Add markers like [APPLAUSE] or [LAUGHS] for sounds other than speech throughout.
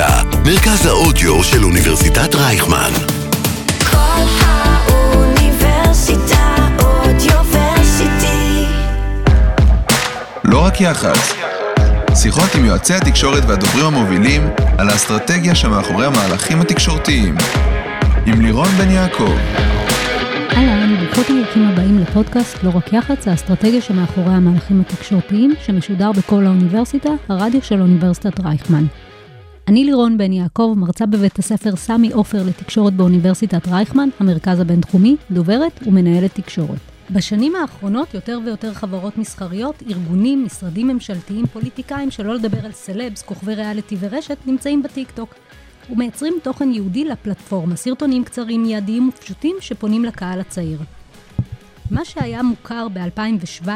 האוניברסיטה, מרכז האודיו של אוניברסיטת רייכמן. כל האוניברסיטה אודיוורסיטי. לא רק יח"צ. שיחות עם יועצי התקשורת והדוברים המובילים על האסטרטגיה שמאחורי המהלכים התקשורתיים. עם לירון בן יעקב. אהלן, ברוכות וברוכים הבאים לפודקאסט לא רק יח"צ, האסטרטגיה שמאחורי המהלכים התקשורתיים, שמשודר בכל האוניברסיטה, הרדיו של אוניברסיטת רייכמן. אני לירון בן יעקב, מרצה בבית הספר סמי עופר לתקשורת באוניברסיטת רייכמן, המרכז הבינתחומי, דוברת ומנהלת תקשורת. בשנים האחרונות יותר ויותר חברות מסחריות, ארגונים, משרדים ממשלתיים, פוליטיקאים, שלא לדבר על סלבס, כוכבי ריאליטי ורשת, נמצאים בטיקטוק. ומייצרים תוכן ייעודי לפלטפורמה, סרטונים קצרים, מיידיים ופשוטים שפונים לקהל הצעיר. מה שהיה מוכר ב-2017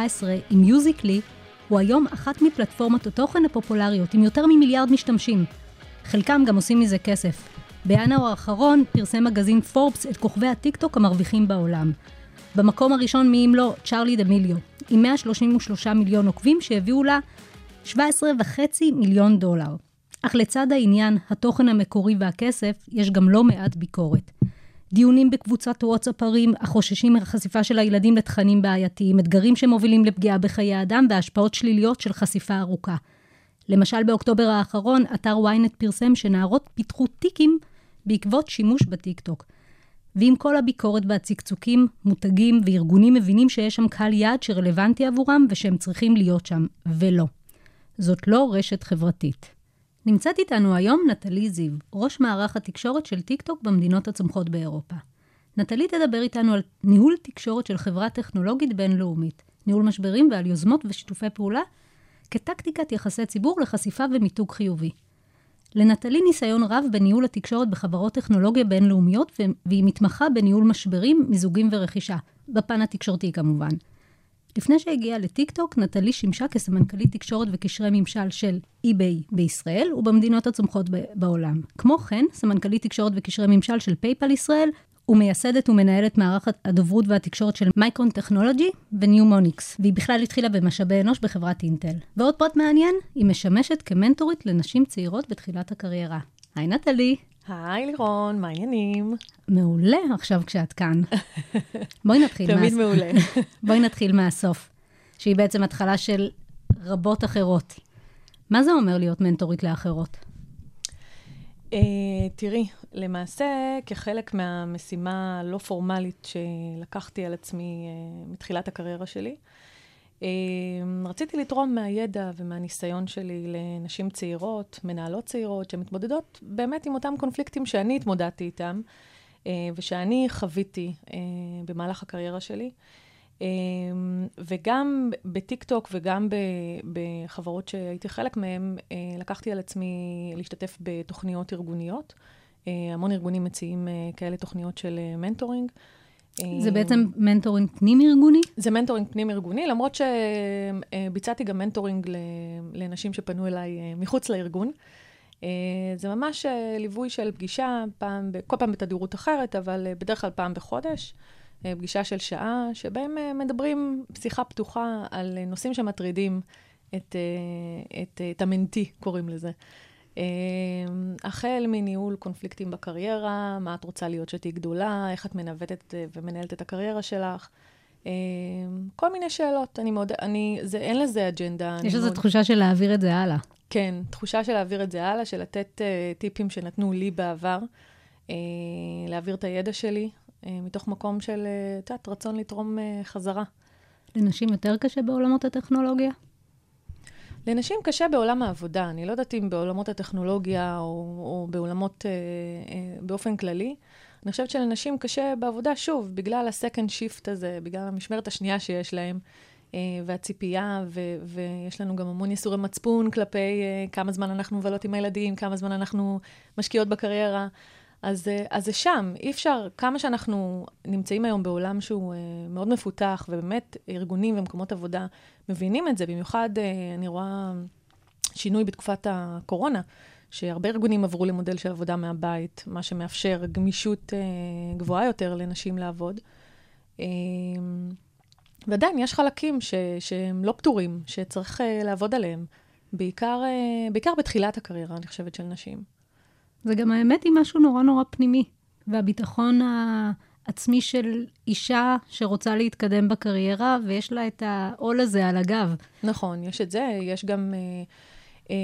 עם מיוזיקלי, הוא היום אחת מפלטפורמות התוכן הפופולריות עם יותר ממיליארד משתמשים. חלקם גם עושים מזה כסף. בינואר האחרון פרסם מגזין פורבס את כוכבי הטיקטוק המרוויחים בעולם. במקום הראשון מי אם לא צ'ארלי דמיליו, עם 133 מיליון עוקבים שהביאו לה 17.5 מיליון דולר. אך לצד העניין, התוכן המקורי והכסף, יש גם לא מעט ביקורת. דיונים בקבוצת וואטסאפ ערים, החוששים מהחשיפה של הילדים לתכנים בעייתיים, אתגרים שמובילים לפגיעה בחיי אדם והשפעות שליליות של חשיפה ארוכה. למשל, באוקטובר האחרון, אתר ynet פרסם שנערות פיתחו טיקים בעקבות שימוש בטיקטוק. ועם כל הביקורת והצקצוקים, מותגים וארגונים מבינים שיש שם קהל יעד שרלוונטי עבורם ושהם צריכים להיות שם, ולא. זאת לא רשת חברתית. נמצאת איתנו היום נטלי זיו, ראש מערך התקשורת של טיקטוק במדינות הצומחות באירופה. נטלי תדבר איתנו על ניהול תקשורת של חברה טכנולוגית בינלאומית, ניהול משברים ועל יוזמות ושיתופי פעולה כטקטיקת יחסי ציבור לחשיפה ומיתוג חיובי. לנטלי ניסיון רב בניהול התקשורת בחברות טכנולוגיה בינלאומיות, והיא מתמחה בניהול משברים, מיזוגים ורכישה, בפן התקשורתי כמובן. לפני שהגיעה לטיקטוק, נטלי שימשה כסמנכ"לית תקשורת וקשרי ממשל של eBay בישראל ובמדינות הצומחות בעולם. כמו כן, סמנכ"לית תקשורת וקשרי ממשל של פייפל ישראל, ומייסדת ומנהלת מערך הדוברות והתקשורת של Micron Technology וניומוניקס, והיא בכלל התחילה במשאבי אנוש בחברת אינטל. ועוד פרט מעניין, היא משמשת כמנטורית לנשים צעירות בתחילת הקריירה. היי נטלי. היי לירון, מה העניינים? מעולה עכשיו כשאת כאן. בואי נתחיל תמיד מהס... מעולה. [LAUGHS] בואי נתחיל מהסוף, שהיא בעצם התחלה של רבות אחרות. מה זה אומר להיות מנטורית לאחרות? Uh, תראי, למעשה, כחלק מהמשימה הלא פורמלית שלקחתי על עצמי uh, מתחילת הקריירה שלי, אה, רציתי לתרום מהידע ומהניסיון שלי לנשים צעירות, מנהלות צעירות, שמתמודדות באמת עם אותם קונפליקטים שאני התמודדתי איתם, אה, ושאני חוויתי במהלך הקריירה שלי. וגם בטיקטוק וגם בחברות שהייתי חלק מהן, לקחתי על עצמי להשתתף בתוכניות ארגוניות. אה, המון ארגונים מציעים אה, כאלה תוכניות של אה, mentoring. זה בעצם mentoring פנים-ארגוני? זה mentoring פנים-ארגוני, למרות שביצעתי גם mentoring לנשים שפנו אליי מחוץ לארגון. זה ממש ליווי של פגישה, פעם, כל פעם בתדירות אחרת, אבל בדרך כלל פעם בחודש. פגישה של שעה, שבהם מדברים שיחה פתוחה על נושאים שמטרידים את, את, את ה mentee, קוראים לזה. החל מניהול קונפליקטים בקריירה, מה את רוצה להיות שתהיי גדולה, איך את מנווטת ומנהלת את הקריירה שלך. כל מיני שאלות. אני מאוד, אני, זה, אין לזה אג'נדה. יש איזו מאוד... תחושה של להעביר את זה הלאה. כן, תחושה של להעביר את זה הלאה, של לתת uh, טיפים שנתנו לי בעבר, uh, להעביר את הידע שלי, uh, מתוך מקום של, את יודעת, רצון לתרום uh, חזרה. לנשים יותר קשה בעולמות הטכנולוגיה? לנשים קשה בעולם העבודה. אני לא יודעת אם בעולמות הטכנולוגיה או, או בעולמות, אה, אה, באופן כללי. אני חושבת שלנשים קשה בעבודה, שוב, בגלל ה-second shift הזה, בגלל המשמרת השנייה שיש להם, אה, והציפייה, ו- ויש לנו גם המון ייסורי מצפון כלפי אה, כמה זמן אנחנו מבלות עם הילדים, כמה זמן אנחנו משקיעות בקריירה. אז, אז זה שם, אי אפשר, כמה שאנחנו נמצאים היום בעולם שהוא uh, מאוד מפותח, ובאמת ארגונים ומקומות עבודה מבינים את זה, במיוחד uh, אני רואה שינוי בתקופת הקורונה, שהרבה ארגונים עברו למודל של עבודה מהבית, מה שמאפשר גמישות uh, גבוהה יותר לנשים לעבוד. Uh, ועדיין יש חלקים ש, שהם לא פתורים, שצריך uh, לעבוד עליהם, בעיקר, uh, בעיקר בתחילת הקריירה, אני חושבת, של נשים. זה גם האמת היא משהו נורא נורא פנימי, והביטחון העצמי של אישה שרוצה להתקדם בקריירה, ויש לה את העול הזה על הגב. נכון, יש את זה, יש גם... אה, אה,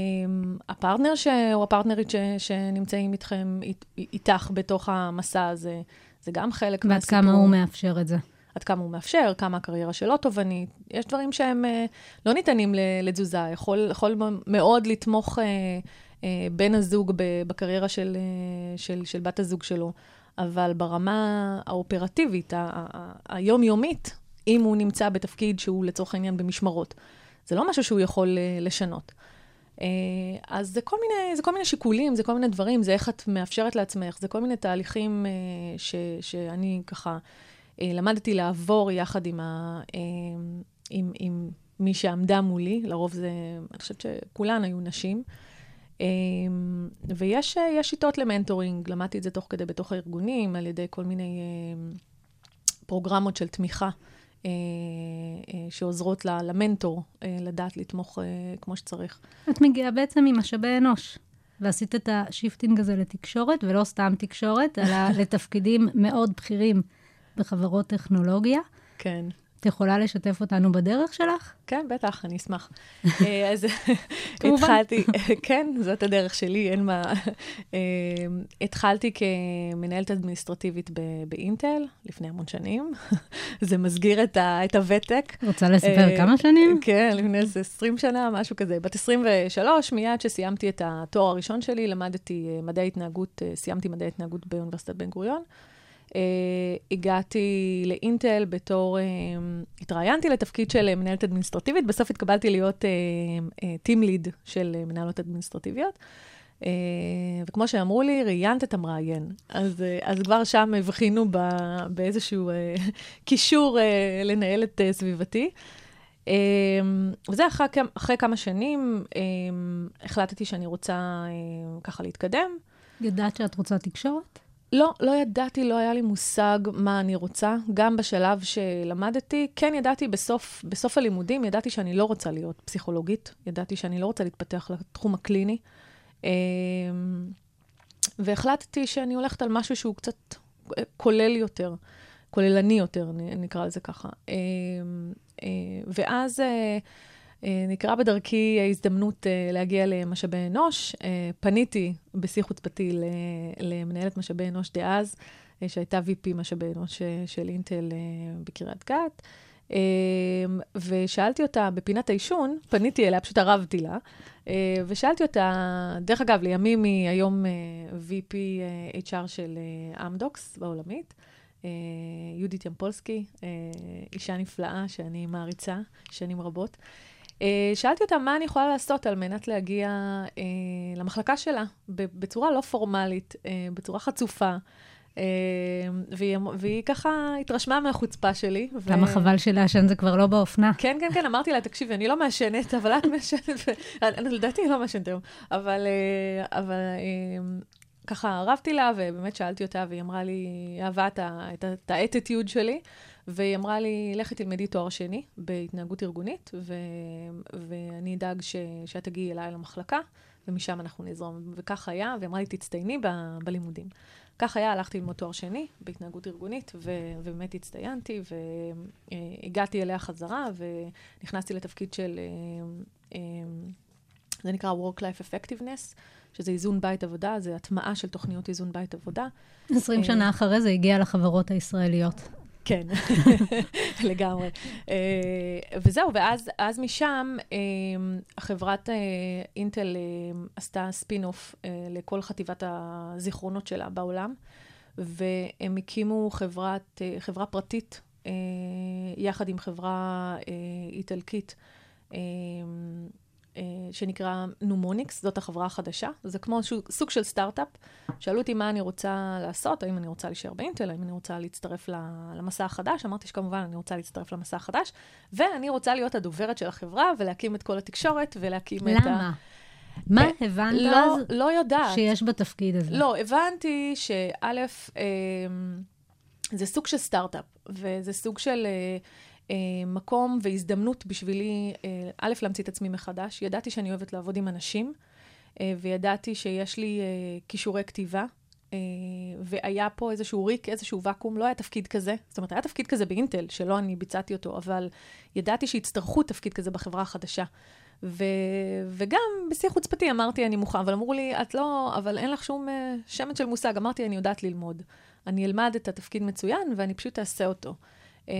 הפרטנר ש... או הפרטנרית ש... שנמצאים איתכם, אית... איתך בתוך המסע הזה, זה גם חלק ועד מהסיפור. כמה הוא מאפשר את זה. עד כמה הוא מאפשר, כמה הקריירה שלו תובענית. יש דברים שהם אה, לא ניתנים לתזוזה. יכול, יכול מאוד לתמוך אה, בן הזוג בקריירה של, אה, של, של בת הזוג שלו, אבל ברמה האופרטיבית, היומיומית, אם הוא נמצא בתפקיד שהוא לצורך העניין במשמרות, זה לא משהו שהוא יכול אה, לשנות. אה, אז זה כל, מיני, זה כל מיני שיקולים, זה כל מיני דברים, זה איך את מאפשרת לעצמך, זה כל מיני תהליכים אה, ש, שאני ככה אה, למדתי לעבור יחד עם, ה, אה, עם, עם מי שעמדה מולי, לרוב זה, אני חושבת שכולן היו נשים. אה, ויש אה, שיטות למנטורינג, למדתי את זה תוך כדי בתוך הארגונים, על ידי כל מיני אה, פרוגרמות של תמיכה. אה, אה, שעוזרות למנטור לדעת לתמוך כמו שצריך. את מגיעה בעצם ממשאבי אנוש, ועשית את ה shifting הזה לתקשורת, ולא סתם תקשורת, אלא [LAUGHS] לתפקידים מאוד בכירים בחברות טכנולוגיה. כן. את יכולה לשתף אותנו בדרך שלך? כן, בטח, אני אשמח. [LAUGHS] אה, אז. [LAUGHS] התחלתי, [LAUGHS] כן, זאת הדרך שלי, אין מה. אה, התחלתי כמנהלת אדמיניסטרטיבית באינטל, לפני המון שנים. זה מסגיר את הוותק. רוצה לספר אה, כמה שנים? כן, לפני איזה 20 שנה, משהו כזה. בת 23, מיד שסיימתי את התואר הראשון שלי, למדתי מדעי התנהגות, סיימתי מדעי התנהגות באוניברסיטת בן גוריון. Uh, הגעתי לאינטל בתור, uh, התראיינתי לתפקיד של uh, מנהלת אדמיניסטרטיבית, בסוף התקבלתי להיות ליד uh, של uh, מנהלות אדמיניסטרטיביות. Uh, וכמו שאמרו לי, ראיינת את המראיין. אז, uh, אז כבר שם הבחינו ב, באיזשהו [LAUGHS] קישור uh, לנהל את uh, סביבתי. וזה אחרי, אחרי כמה שנים, החלטתי שאני רוצה ככה להתקדם. יודעת שאת רוצה תקשורת? לא, לא ידעתי, לא היה לי מושג מה אני רוצה. גם בשלב שלמדתי, כן ידעתי בסוף, בסוף הלימודים, ידעתי שאני לא רוצה להיות פסיכולוגית, ידעתי שאני לא רוצה להתפתח לתחום הקליני. אמ, והחלטתי שאני הולכת על משהו שהוא קצת כולל יותר, כוללני יותר, נקרא לזה ככה. אמ, אה, ואז אה, אה, נקרא בדרכי ההזדמנות אה, להגיע למשאבי אנוש. אה, פניתי בשיא חוצפתי למנהלת משאבי אנוש דאז, אה, שהייתה VP משאבי אנוש אה, של אינטל אה, בקריית גת. אה, ושאלתי אותה בפינת העישון, פניתי אליה, פשוט ערבתי לה, אה, ושאלתי אותה, דרך אגב, לימים היא היום אה, VP אה, HR של אה, אמדוקס בעולמית, אה, יהודית ימפולסקי, אה, אישה נפלאה שאני מעריצה שנים רבות. אה, שאלתי אותה מה אני יכולה לעשות על מנת להגיע אה, למחלקה שלה בצורה לא פורמלית, אה, בצורה חצופה. אה, והיא, אמ- והיא ככה התרשמה מהחוצפה שלי. ו- כמה חבל שלעשן זה כבר לא באופנה. כן, כן, כן, אמרתי לה, תקשיבי, אני לא מעשנת, אבל את מעשנת, ו- [LAUGHS] אני- לדעתי היא לא מעשנת היום, אבל, אה, אבל ככה רבתי לה, ובאמת שאלתי אותה, והיא אמרה לי, אהבה את האטיטיוד שלי, והיא אמרה לי, לכי תלמדי תואר שני בהתנהגות ארגונית, ו- ואני אדאג ש- שאת תגיעי אליי למחלקה, ומשם אנחנו נזרום. וכך היה, והיא אמרה לי, תצטייני ב- בלימודים. כך היה, הלכתי ללמוד תואר שני בהתנהגות ארגונית, ו- ובאמת הצטיינתי, והגעתי אליה חזרה, ונכנסתי לתפקיד של, אה, אה, זה נקרא Work-Life Effectiveness, שזה איזון בית עבודה, זה הטמעה של תוכניות איזון בית עבודה. 20 אה, שנה אחרי זה הגיע לחברות הישראליות. כן, [LAUGHS] לגמרי. אה, וזהו, ואז אז משם אה, החברת אה, אינטל עשתה ספין-אוף לכל חטיבת הזיכרונות שלה בעולם, והם הקימו חברת, חברה פרטית יחד עם חברה איטלקית. אה, שנקרא נומוניקס, זאת החברה החדשה. זה כמו סוג של סטארט-אפ. שאלו אותי מה אני רוצה לעשות, האם אני רוצה להישאר באינטל, האם אני רוצה להצטרף למסע החדש. אמרתי שכמובן אני רוצה להצטרף למסע החדש, ואני רוצה להיות הדוברת של החברה ולהקים את כל התקשורת ולהקים את ה... למה? מה אה, הבנת לא, אז לא יודעת. שיש בתפקיד הזה? לא, הבנתי שא', אה, זה סוג של סטארט-אפ, וזה סוג של אה, מקום והזדמנות בשבילי, אה, א', להמציא את עצמי מחדש. ידעתי שאני אוהבת לעבוד עם אנשים. אה, וידעתי שיש לי אה, כישורי כתיבה, אה, והיה פה איזשהו ריק, איזשהו ואקום, לא היה תפקיד כזה. זאת אומרת, היה תפקיד כזה באינטל, שלא אני ביצעתי אותו, אבל ידעתי שיצטרכו תפקיד כזה בחברה החדשה. ו... וגם בשיא חוצפתי אמרתי, אני מוכנה, אבל אמרו לי, את לא, אבל אין לך שום שמץ של מושג. אמרתי, אני יודעת ללמוד. אני אלמד את התפקיד מצוין, ואני פשוט אעשה אותו. אה,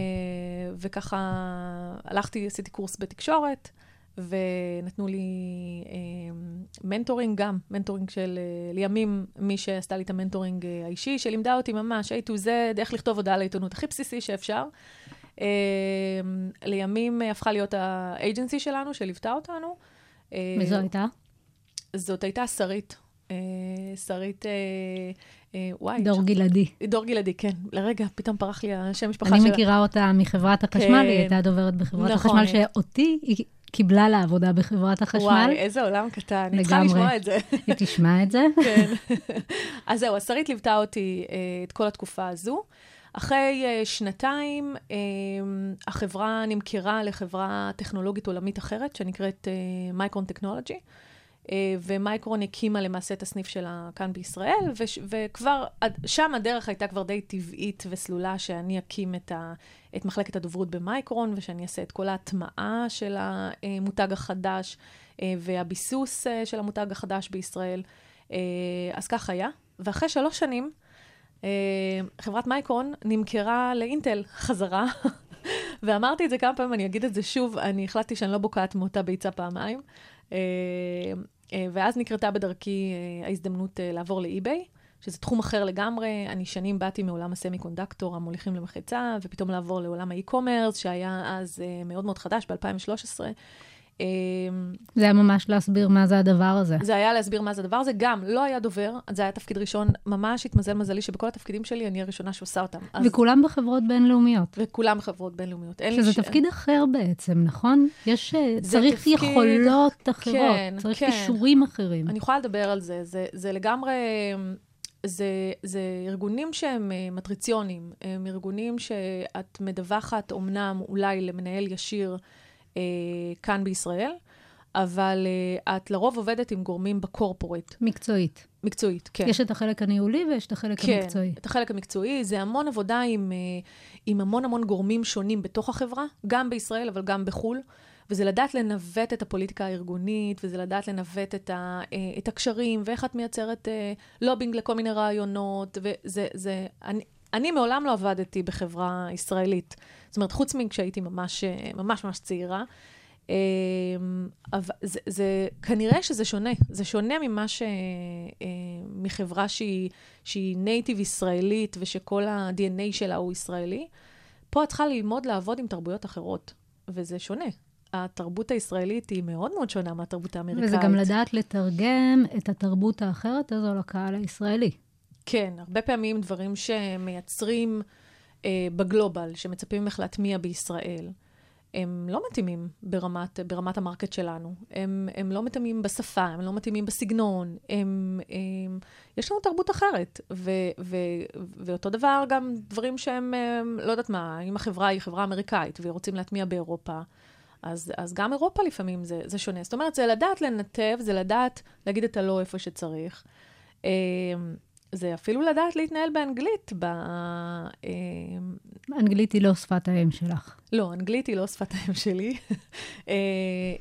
וככה הלכתי, עשיתי קורס בתקשורת, ונתנו לי אה, mentoring גם, mentoring של, אה, לימים, מי שעשתה לי את ה mentoring האישי, שלימדה אותי ממש, A to Z, איך לכתוב הודעה לעיתונות הכי בסיסי שאפשר. לימים הפכה להיות האג'נסי שלנו, שליוותה אותנו. וזו הייתה? זאת הייתה שרית. אה, שרית, אה, אה, וואי. דור גלעדי. דור גלעדי, כן. לרגע, פתאום פרח לי השם משפחה אני שלה. מכירה אותה מחברת החשמל, כן. היא הייתה דוברת בחברת נכון. החשמל, שאותי היא קיבלה לעבודה בחברת החשמל. וואי, איזה עולם קטן. אני צריכה. לשמוע את זה. היא תשמע את זה. [LAUGHS] כן. אז זהו, אז שרית ליוותה אותי את כל התקופה הזו. אחרי שנתיים, החברה נמכרה לחברה טכנולוגית עולמית אחרת, שנקראת מייקרון טכנולוגי. ומייקרון הקימה למעשה את הסניף שלה כאן בישראל, וכבר, שם הדרך הייתה כבר די טבעית וסלולה שאני אקים את, ה, את מחלקת הדוברות במייקרון, ושאני אעשה את כל ההטמעה של המותג החדש אה, והביסוס אה, של המותג החדש בישראל. אה, אז כך היה. ואחרי שלוש שנים, אה, חברת מייקרון נמכרה לאינטל חזרה. [LAUGHS] ואמרתי את זה כמה פעמים, אני אגיד את זה שוב, אני החלטתי שאני לא בוקעת מאותה ביצה פעמיים. אה, ואז נקרתה בדרכי אה, ההזדמנות אה, לעבור לאי-ביי, שזה תחום אחר לגמרי. אני שנים באתי מעולם ה semiconductor, המוליכים למחצה, ופתאום לעבור לעולם ה e-commerce, שהיה אז מאוד מאוד חדש, ב-2013. אה, זה היה ממש להסביר מה זה הדבר הזה. זה היה להסביר מה זה הדבר הזה. גם לא היה דובר, זה היה תפקיד ראשון. ממש התמזל מזלי שבכל התפקידים שלי אני הראשונה שעושה אותם. אז, וכולם בחברות בינלאומיות. וכולם חברות בינלאומיות. שזה ש- תפקיד אחר בעצם, נכון? יש, אה, צריך תפקיד- יכולות אחרות, כן, צריך כן. כישורים אחרים. אני יכולה לדבר על זה. זה, זה לגמרי... זה, זה ארגונים שהם אה, מטריציונים, הם ארגונים שאת מדווחת אומנם אולי למנהל ישיר אה, כאן בישראל, אבל אה, את לרוב עובדת עם גורמים בקורפורט, מקצועית. מקצועית, כן. יש את החלק הניהולי ויש את החלק כן, המקצועי. את החלק המקצועי. זה המון עבודה עם, אה, עם המון המון גורמים שונים בתוך החברה, גם בישראל, אבל גם בחו"ל. וזה לדעת לנווט את הפוליטיקה הארגונית, וזה לדעת לנווט את, ה, אה, את הקשרים, ואיך את מייצרת אה, לובינג לכל מיני רעיונות, וזה, זה, אני, אני מעולם לא עבדתי בחברה ישראלית. זאת אומרת, חוץ מכשהייתי ממש, ממש ממש צעירה. אה, אבל זה, זה, כנראה שזה שונה. זה שונה ממה ש... אה, מחברה שהיא, שהיא נייטיב ישראלית, ושכל ה-DNA שלה הוא ישראלי. פה את צריכה ללמוד לעבוד עם תרבויות אחרות, וזה שונה. התרבות הישראלית היא מאוד מאוד שונה מהתרבות האמריקאית. וזה גם לדעת לתרגם את התרבות האחרת הזו לקהל הישראלי. כן, הרבה פעמים דברים שמייצרים אה, בגלובל, שמצפים ממך להטמיע בישראל, הם לא מתאימים ברמת, ברמת המרקט שלנו. הם, הם לא מתאימים בשפה, הם לא מתאימים בסגנון, הם, הם, יש לנו תרבות אחרת. ו, ו, ואותו דבר גם דברים שהם, הם, לא יודעת מה, אם החברה היא חברה אמריקאית ורוצים להטמיע באירופה, אז, אז גם אירופה לפעמים זה, זה שונה. זאת אומרת, זה לדעת לנתב, זה לדעת להגיד את הלא איפה שצריך. זה אפילו לדעת להתנהל באנגלית. ב... אמ, אנגלית היא לא שפת האם שלך. לא, אנגלית היא לא שפת האם שלי. [LAUGHS] אה,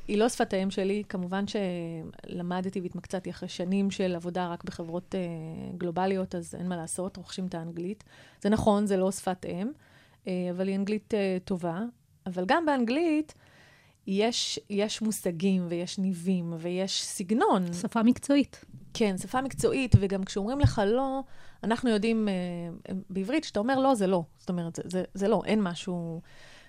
היא לא שפת האם שלי. כמובן שלמדתי והתמקצעתי אחרי שנים של עבודה רק בחברות אה, גלובליות, אז אין מה לעשות, רוכשים את האנגלית. זה נכון, זה לא שפת אם, אה, אבל היא אנגלית אה, טובה. אבל גם באנגלית יש, יש מושגים ויש ניבים ויש סגנון. שפה מקצועית. כן, שפה מקצועית, וגם כשאומרים לך לא, אנחנו יודעים אה, בעברית, כשאתה אומר לא, זה לא. זאת אומרת, זה, זה, זה לא, אין משהו...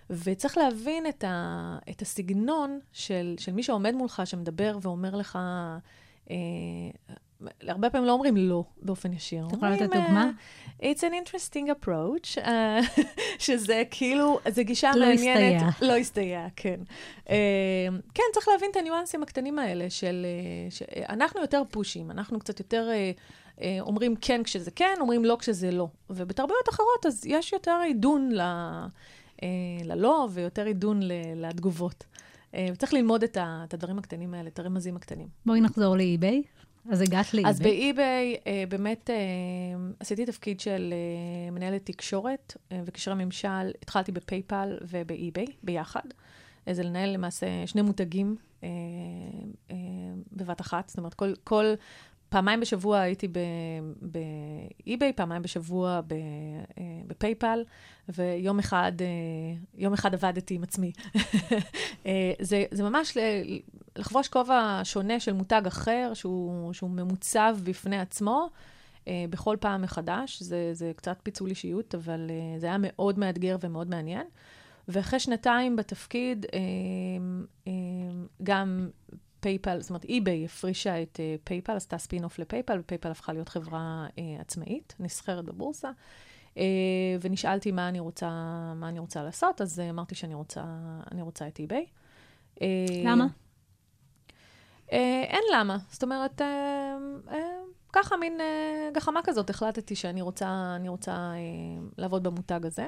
וצריך להבין את, ה, את הסגנון של, של מי שעומד מולך, שמדבר ואומר לך, אה, הרבה פעמים לא אומרים לא באופן ישיר. את יכולה לתת דוגמה? אה, It's an interesting approach, אה, [LAUGHS] שזה כאילו, זו גישה לא מעניינת. הסתייע. לא הסתייע, כן. אה, כן, צריך להבין את הניואנסים הקטנים האלה של... ש- אנחנו יותר pushy ים, אנחנו קצת יותר אומרים כן כשזה כן, אומרים לא כשזה לא. ובתרבויות אחרות, אז יש יותר עידון ל, ללא ויותר עידון ל- לתגובות. וצריך ללמוד את, ה, את הדברים הקטנים האלה, את הרמזים הקטנים. בואי נחזור לאי-ביי. אז הגעת לאיביי. אז באי-ביי אה, באמת אה, עשיתי תפקיד של אה, מנהלת תקשורת אה, וקשרי ממשל. התחלתי בפייפל ובאי-ביי ביחד. אה, זה לנהל למעשה שני מותגים אה, אה, בבת אחת. זאת אומרת, כל, כל פעמיים בשבוע הייתי באי-ביי, פעמיים בשבוע אה, בפייפל, ויום אחד, אה, יום אחד עבדתי עם עצמי. [LAUGHS] אה, זה, זה ממש לחבוש כובע שונה של מותג אחר, שהוא, שהוא ממוצב בפני עצמו. בכל פעם מחדש, זה, זה קצת פיצול אישיות, אבל זה היה מאוד מאתגר ומאוד מעניין. ואחרי שנתיים בתפקיד, גם פייפל, זאת אומרת, אי-ביי הפרישה את אה, פייפל, עשתה ספין-אוף לפייפל, ופייפל הפכה להיות חברה אה, עצמאית, נסחרת בבורסה. אה, ונשאלתי מה אני רוצה, מה אני רוצה לעשות, אז אה, אמרתי שאני רוצה, אני רוצה את אי-ביי. למה? אין למה. זאת אומרת, ככה מין גחמה כזאת, החלטתי שאני רוצה, אני רוצה לעבוד במותג הזה.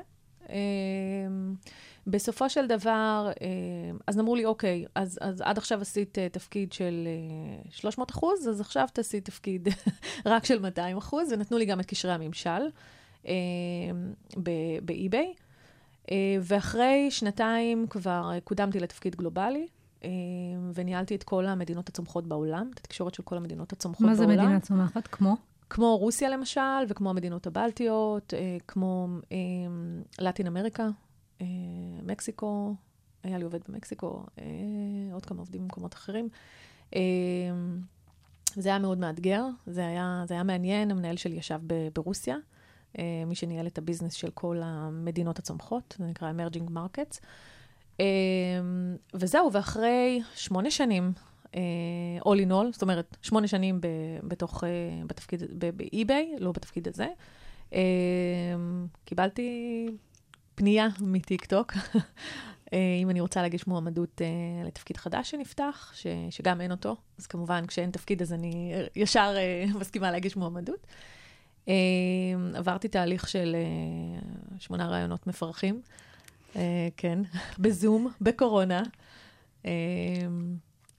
אה, בסופו של דבר, אה, אז אמרו לי, אוקיי, אז, אז עד עכשיו עשית אה, תפקיד של אה, 300 אחוז, אז עכשיו תעשי תפקיד [LAUGHS] רק של 200 אחוז, ונתנו לי גם את קשרי הממשל אה, ב- באי-ביי. אה, ואחרי שנתיים כבר אה, קודמתי לתפקיד גלובלי, אה, וניהלתי את כל המדינות הצומחות בעולם, את התקשורת של כל המדינות הצומחות מה זה בעולם. מדינה צומחת? כמו? כמו רוסיה למשל, וכמו המדינות הבלטיות, אה, כמו אה, לטין אמריקה, אה, מקסיקו, היה לי עובד במקסיקו, אה, עוד כמה עובדים במקומות אחרים. אה, זה היה מאוד מאתגר, זה היה, זה היה מעניין, המנהל שלי ישב ב- ברוסיה, אה, מי שניהל את הביזנס של כל המדינות הצומחות, זה נקרא Emerging Markets. אה, וזהו, ואחרי שמונה שנים, אה, all in all, זאת אומרת, שמונה שנים ב, בתוך, אה, בתפקיד, באי-ביי, לא בתפקיד הזה, אה, קיבלתי פנייה מטיק-טוק, אה, אם אני רוצה להגיש מועמדות אה, לתפקיד חדש שנפתח, ש, שגם אין אותו, אז כמובן, כשאין תפקיד אז אני ישר אה, [LAUGHS] מסכימה להגיש מועמדות. עברתי תהליך של שמונה ראיונות מפרכים, כן, [LAUGHS] בזום, בקורונה.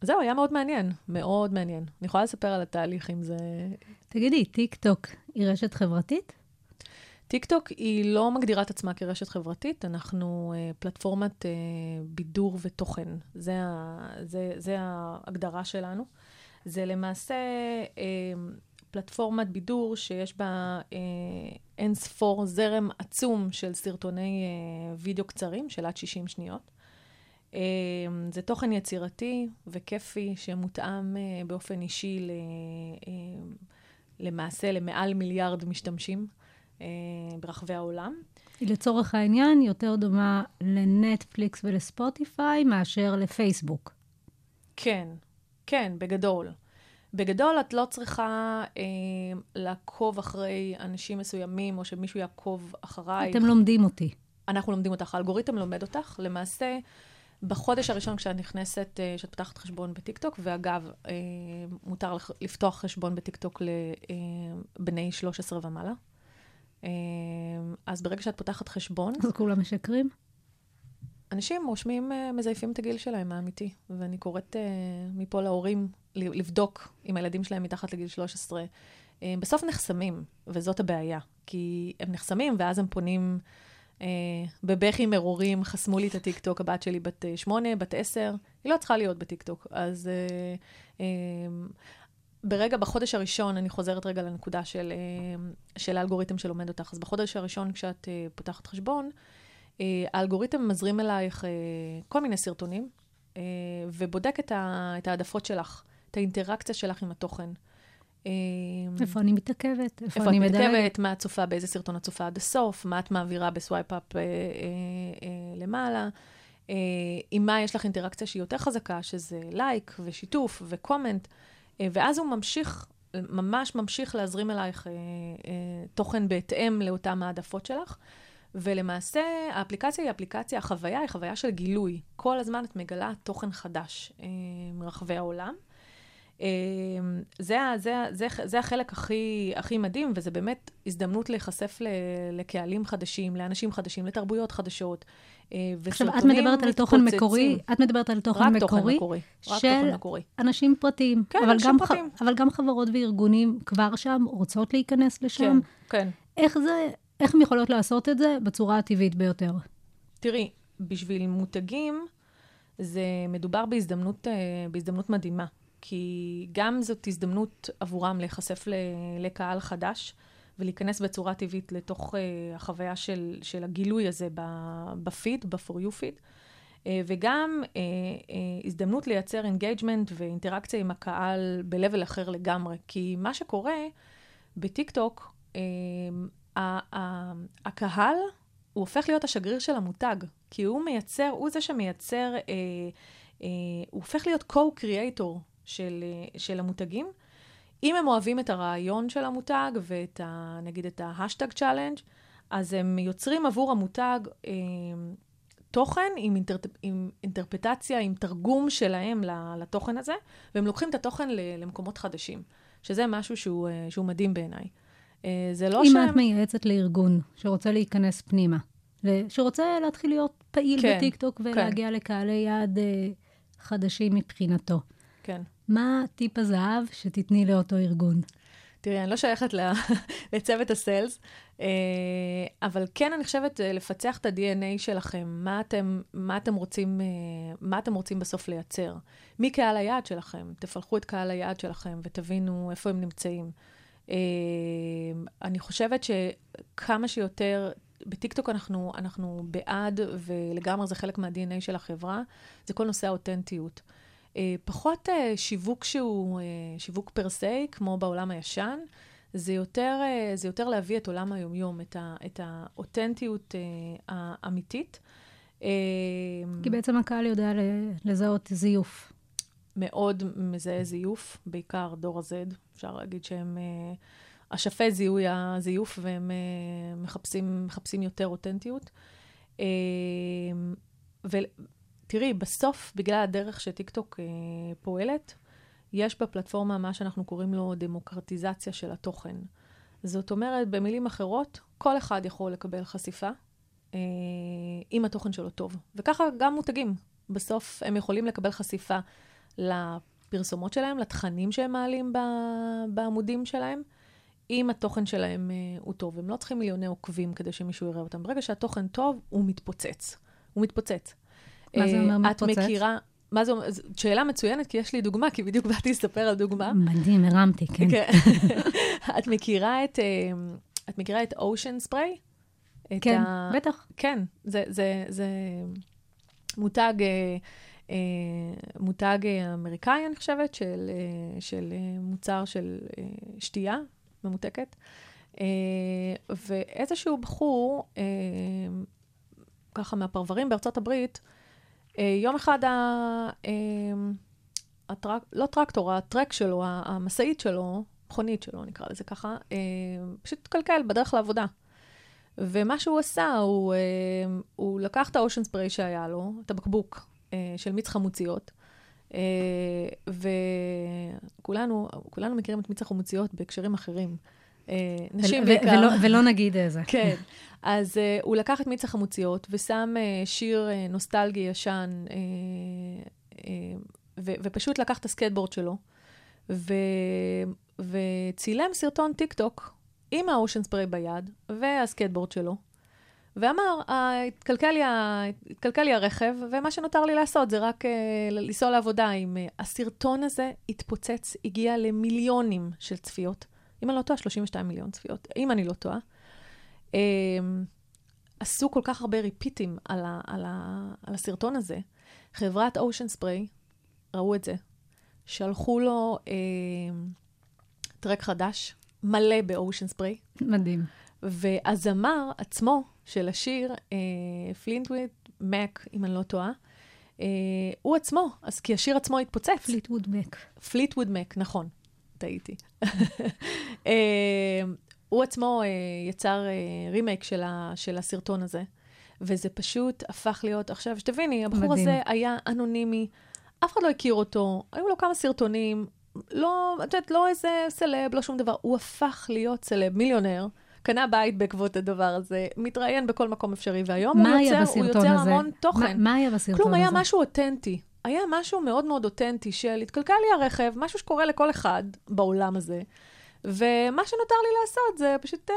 זהו, היה מאוד מעניין, מאוד מעניין. אני יכולה לספר על התהליך אם זה... תגידי, טיק טוק היא רשת חברתית? טיק טוק היא לא מגדירה את עצמה כרשת חברתית, אנחנו אה, פלטפורמת אה, בידור ותוכן. זה, ה, זה, זה ההגדרה שלנו. זה למעשה אה, פלטפורמת בידור שיש בה uh, אין ספור זרם עצום של סרטוני uh, וידאו קצרים של עד 60 שניות. Um, זה תוכן יצירתי וכיפי שמותאם uh, באופן אישי ל, uh, למעשה למעל מיליארד משתמשים. אה, ברחבי העולם. היא לצורך העניין יותר דומה לנטפליקס ולספוטיפיי מאשר לפייסבוק. כן, כן, בגדול. בגדול את לא צריכה אה, לעקוב אחרי אנשים מסוימים, או שמישהו יעקוב אחרייך. אתם לומדים אותי. אנחנו לומדים אותך, האלגוריתם לומד אותך. למעשה, בחודש הראשון כשאת נכנסת, אה, כשאת פותחת חשבון בטיקטוק, ואגב, אה, מותר לפתוח חשבון בטיקטוק לבני 13 ומעלה. אה, אז ברגע שאת פותחת חשבון, אז כולם משקרים? אנשים רושמים, אה, מזייפים את הגיל שלהם האמיתי, ואני קוראת אה, מפה להורים לבדוק אם הילדים שלהם מתחת לגיל 13. אה, בסוף נחסמים, וזאת הבעיה, כי הם נחסמים ואז הם פונים אה, בבכי מרורים, חסמו לי את הטיקטוק, הבת שלי בת שמונה, בת עשר, היא לא צריכה להיות בטיקטוק. אז אה, אה, ברגע, בחודש הראשון, אני חוזרת רגע לנקודה של, אה, של האלגוריתם שלומד אותך, אז בחודש הראשון כשאת אה, פותחת חשבון, אה, האלגוריתם מזרים אלייך כל מיני סרטונים, ובודק את, ה, את העדפות שלך, את האינטראקציה שלך עם התוכן. איפה אני מתעכבת? איפה איפה אני את מדלגת? מתעכבת, מה את צופה, באיזה סרטון את צופה עד הסוף, מה את מעבירה ב swipe up אה, אה, אה, למעלה, אה, עם מה יש לך אינטראקציה שהיא יותר חזקה, שזה לייק ושיתוף ו comment, אה, ואז הוא ממשיך, ממש ממשיך להזרים אלייך אה, אה, תוכן בהתאם לאותן העדפות שלך. ולמעשה, האפליקציה היא אפליקציה, החוויה היא חוויה של גילוי. כל הזמן את מגלה תוכן חדש אה, מרחבי העולם. אה, זה, זה, זה, זה החלק הכי, הכי מדהים, וזה באמת הזדמנות להיחשף ל, לקהלים חדשים, לאנשים חדשים, לתרבויות חדשות. אה, עכשיו, את מדברת על תוכן. מקורי, את מדברת על תוכן רק תוכן מקורי, מקורי. רק של תוכן מקורי. אנשים פרטיים. כן, אבל אנשים גם ח- פרטיים. אבל גם חברות וארגונים כבר שם, רוצות להיכנס כן, לשם. כן. איך זה, איך הם יכולות לעשות את זה בצורה הטבעית ביותר? תראי, בשביל מותגים, זה מדובר בהזדמנות, אה, בהזדמנות מדהימה. כי גם זאת הזדמנות עבורם להיחשף לקהל חדש, ולהיכנס בצורה טבעית לתוך אה, החוויה של, של הגילוי הזה בפיד, ב-for you feed, אה, וגם אה, הזדמנות לייצר engagement ואינטראקציה עם הקהל ב-level אחר לגמרי. כי מה שקורה בטיקטוק, הקהל, הוא הופך להיות השגריר של המותג, כי הוא מייצר, הוא זה שמייצר, הוא הופך להיות co-creator של, uh, של המותגים. אם הם אוהבים את הרעיון של המותג ואת, ה, נגיד, את ה-hashtag challenge, אז הם יוצרים עבור המותג אה, תוכן עם, אינטר, עם אינטרפרטציה, עם תרגום שלהם לתוכן הזה, והם לוקחים את התוכן למקומות חדשים, שזה משהו שהוא, אה, שהוא מדהים בעיניי. אה, זה לא אם שהם... את מייעצת לארגון שרוצה להיכנס פנימה, שרוצה להתחיל להיות פעיל כן, בטיקטוק ולהגיע לקהלי יעד אה, חדשים מבחינתו, כן. מה טיפ הזהב שתתני לאותו ארגון? תראי, אני לא שייכת [LAUGHS] לצוות הסיילס, אה, אבל כן אני חושבת אה, לפצח את ה-DNA שלכם, מה אתם, מה אתם רוצים, אה, מה אתם רוצים בסוף לייצר. מי קהל היעד שלכם? תפלחו את קהל היעד שלכם ותבינו איפה הם נמצאים. אני חושבת שכמה שיותר, בטיקטוק אנחנו, אנחנו בעד, ולגמרי זה חלק מה-DNA של החברה, זה כל נושא האותנטיות. אה, פחות אה, שיווק שהוא אה, שיווק פר סי, כמו בעולם הישן, זה יותר, זה יותר להביא את עולם היומיום, את, ה, את האותנטיות האמיתית. כי בעצם הקהל יודע לזהות זיוף. מאוד מזהה זיוף, בעיקר דור ה-Z, אפשר להגיד שהם אשפי זיהוי הזיוף, והם מחפשים, מחפשים יותר אותנטיות. אה, ותראי, בסוף, בגלל הדרך שטיקטוק אה, פועלת, יש בפלטפורמה מה שאנחנו קוראים לו דמוקרטיזציה של התוכן. זאת אומרת, במילים אחרות, כל אחד יכול לקבל חשיפה, אה, אם התוכן שלו טוב. וככה גם מותגים. בסוף הם יכולים לקבל חשיפה לפרסומות שלהם, לתכנים שהם מעלים ב- בעמודים שלהם, אם התוכן שלהם אה, הוא טוב. הם לא צריכים מיליוני עוקבים כדי שמישהו יראה אותם. ברגע שהתוכן טוב, הוא מתפוצץ. הוא מתפוצץ. מה זה אומר אה, מתפוצץ? את מכירה... מה זה אומר? שאלה מצוינת, כי יש לי דוגמה, כי בדיוק באתי לספר על דוגמה. מדהים, הרמתי, כן. כן. [LAUGHS] את מכירה את, אה, את מכירה את אושן ספרי? כן, בטח. כן, זה, זה, זה מותג, אה, מותג אמריקאי, אני חושבת, של, אה, של אה, מוצר של אה, שתייה ממותקת. אה, ואיזשהו בחור, אה, ככה מהפרברים בארצות הברית, יום אחד ה... אה, הטרק, לא טרקטור, הטרק שלו, המשאית שלו, מכונית שלו, נקרא לזה ככה, אה, פשוט התקלקל בדרך לעבודה. ומה שהוא עשה, הוא, אה, הוא לקח את האושן ספרי שהיה לו, את הבקבוק אה, של מיץ חמוציות, אה, וכולנו כולנו מכירים את מיץ החמוציות בהקשרים אחרים. אה, נשים בעיקר. ולא, ולא נגיד איזה. כן. אז uh, הוא לקח את מיץ החמוציות ושם uh, שיר uh, נוסטלגי ישן, uh, uh, ו- ופשוט לקח את הסקייטבורד שלו, ו- וצילם סרטון טיקטוק עם האושן ספרי ביד והסקייטבורד שלו, ואמר, "אה, התקלקל לי, ה- התקלקל לי הרכב, ומה שנותר לי לעשות זה רק uh, לנסוע לעבודה עם... Uh, הסרטון הזה התפוצץ, הגיע למיליונים של צפיות. אם אני לא טועה, 32 מיליון צפיות, אם אני לא טועה. Um, עשו כל כך הרבה ריפיטים על, ה, על, ה, על הסרטון הזה. חברת Ocean Spray, ראו את זה, שלחו לו um, טראק חדש, מלא באושן ספרי, מדהים. והזמר עצמו של השיר, פלינטווד מק, אם אני לא טועה, uh, הוא עצמו, אז כי השיר עצמו התפוצץ. Fleetwood Mac. Fleetwood Mac, נכון, טעיתי. [LAUGHS] אה, הוא עצמו אה, יצר אה, רימייק של, ה, של הסרטון הזה, וזה פשוט הפך להיות, עכשיו, שתביני, הבחור מדהים. הזה היה אנונימי, אף אחד לא הכיר אותו, היו לו כמה סרטונים, לא, את יודעת, לא איזה סלב, לא שום דבר. הוא הפך להיות סלב, מיליונר. קנה בית בעקבות הדבר הזה, מתראיין בכל מקום אפשרי, והיום הוא יוצר, הוא יוצר הזה? המון תוכן. מה, מה היה בסרטון כלום, הזה? היה משהו אותנטי. היה משהו מאוד מאוד אותנטי של התקלקל לי הרכב, משהו שקורה לכל אחד בעולם הזה, ומה שנותר לי לעשות זה פשוט... אה,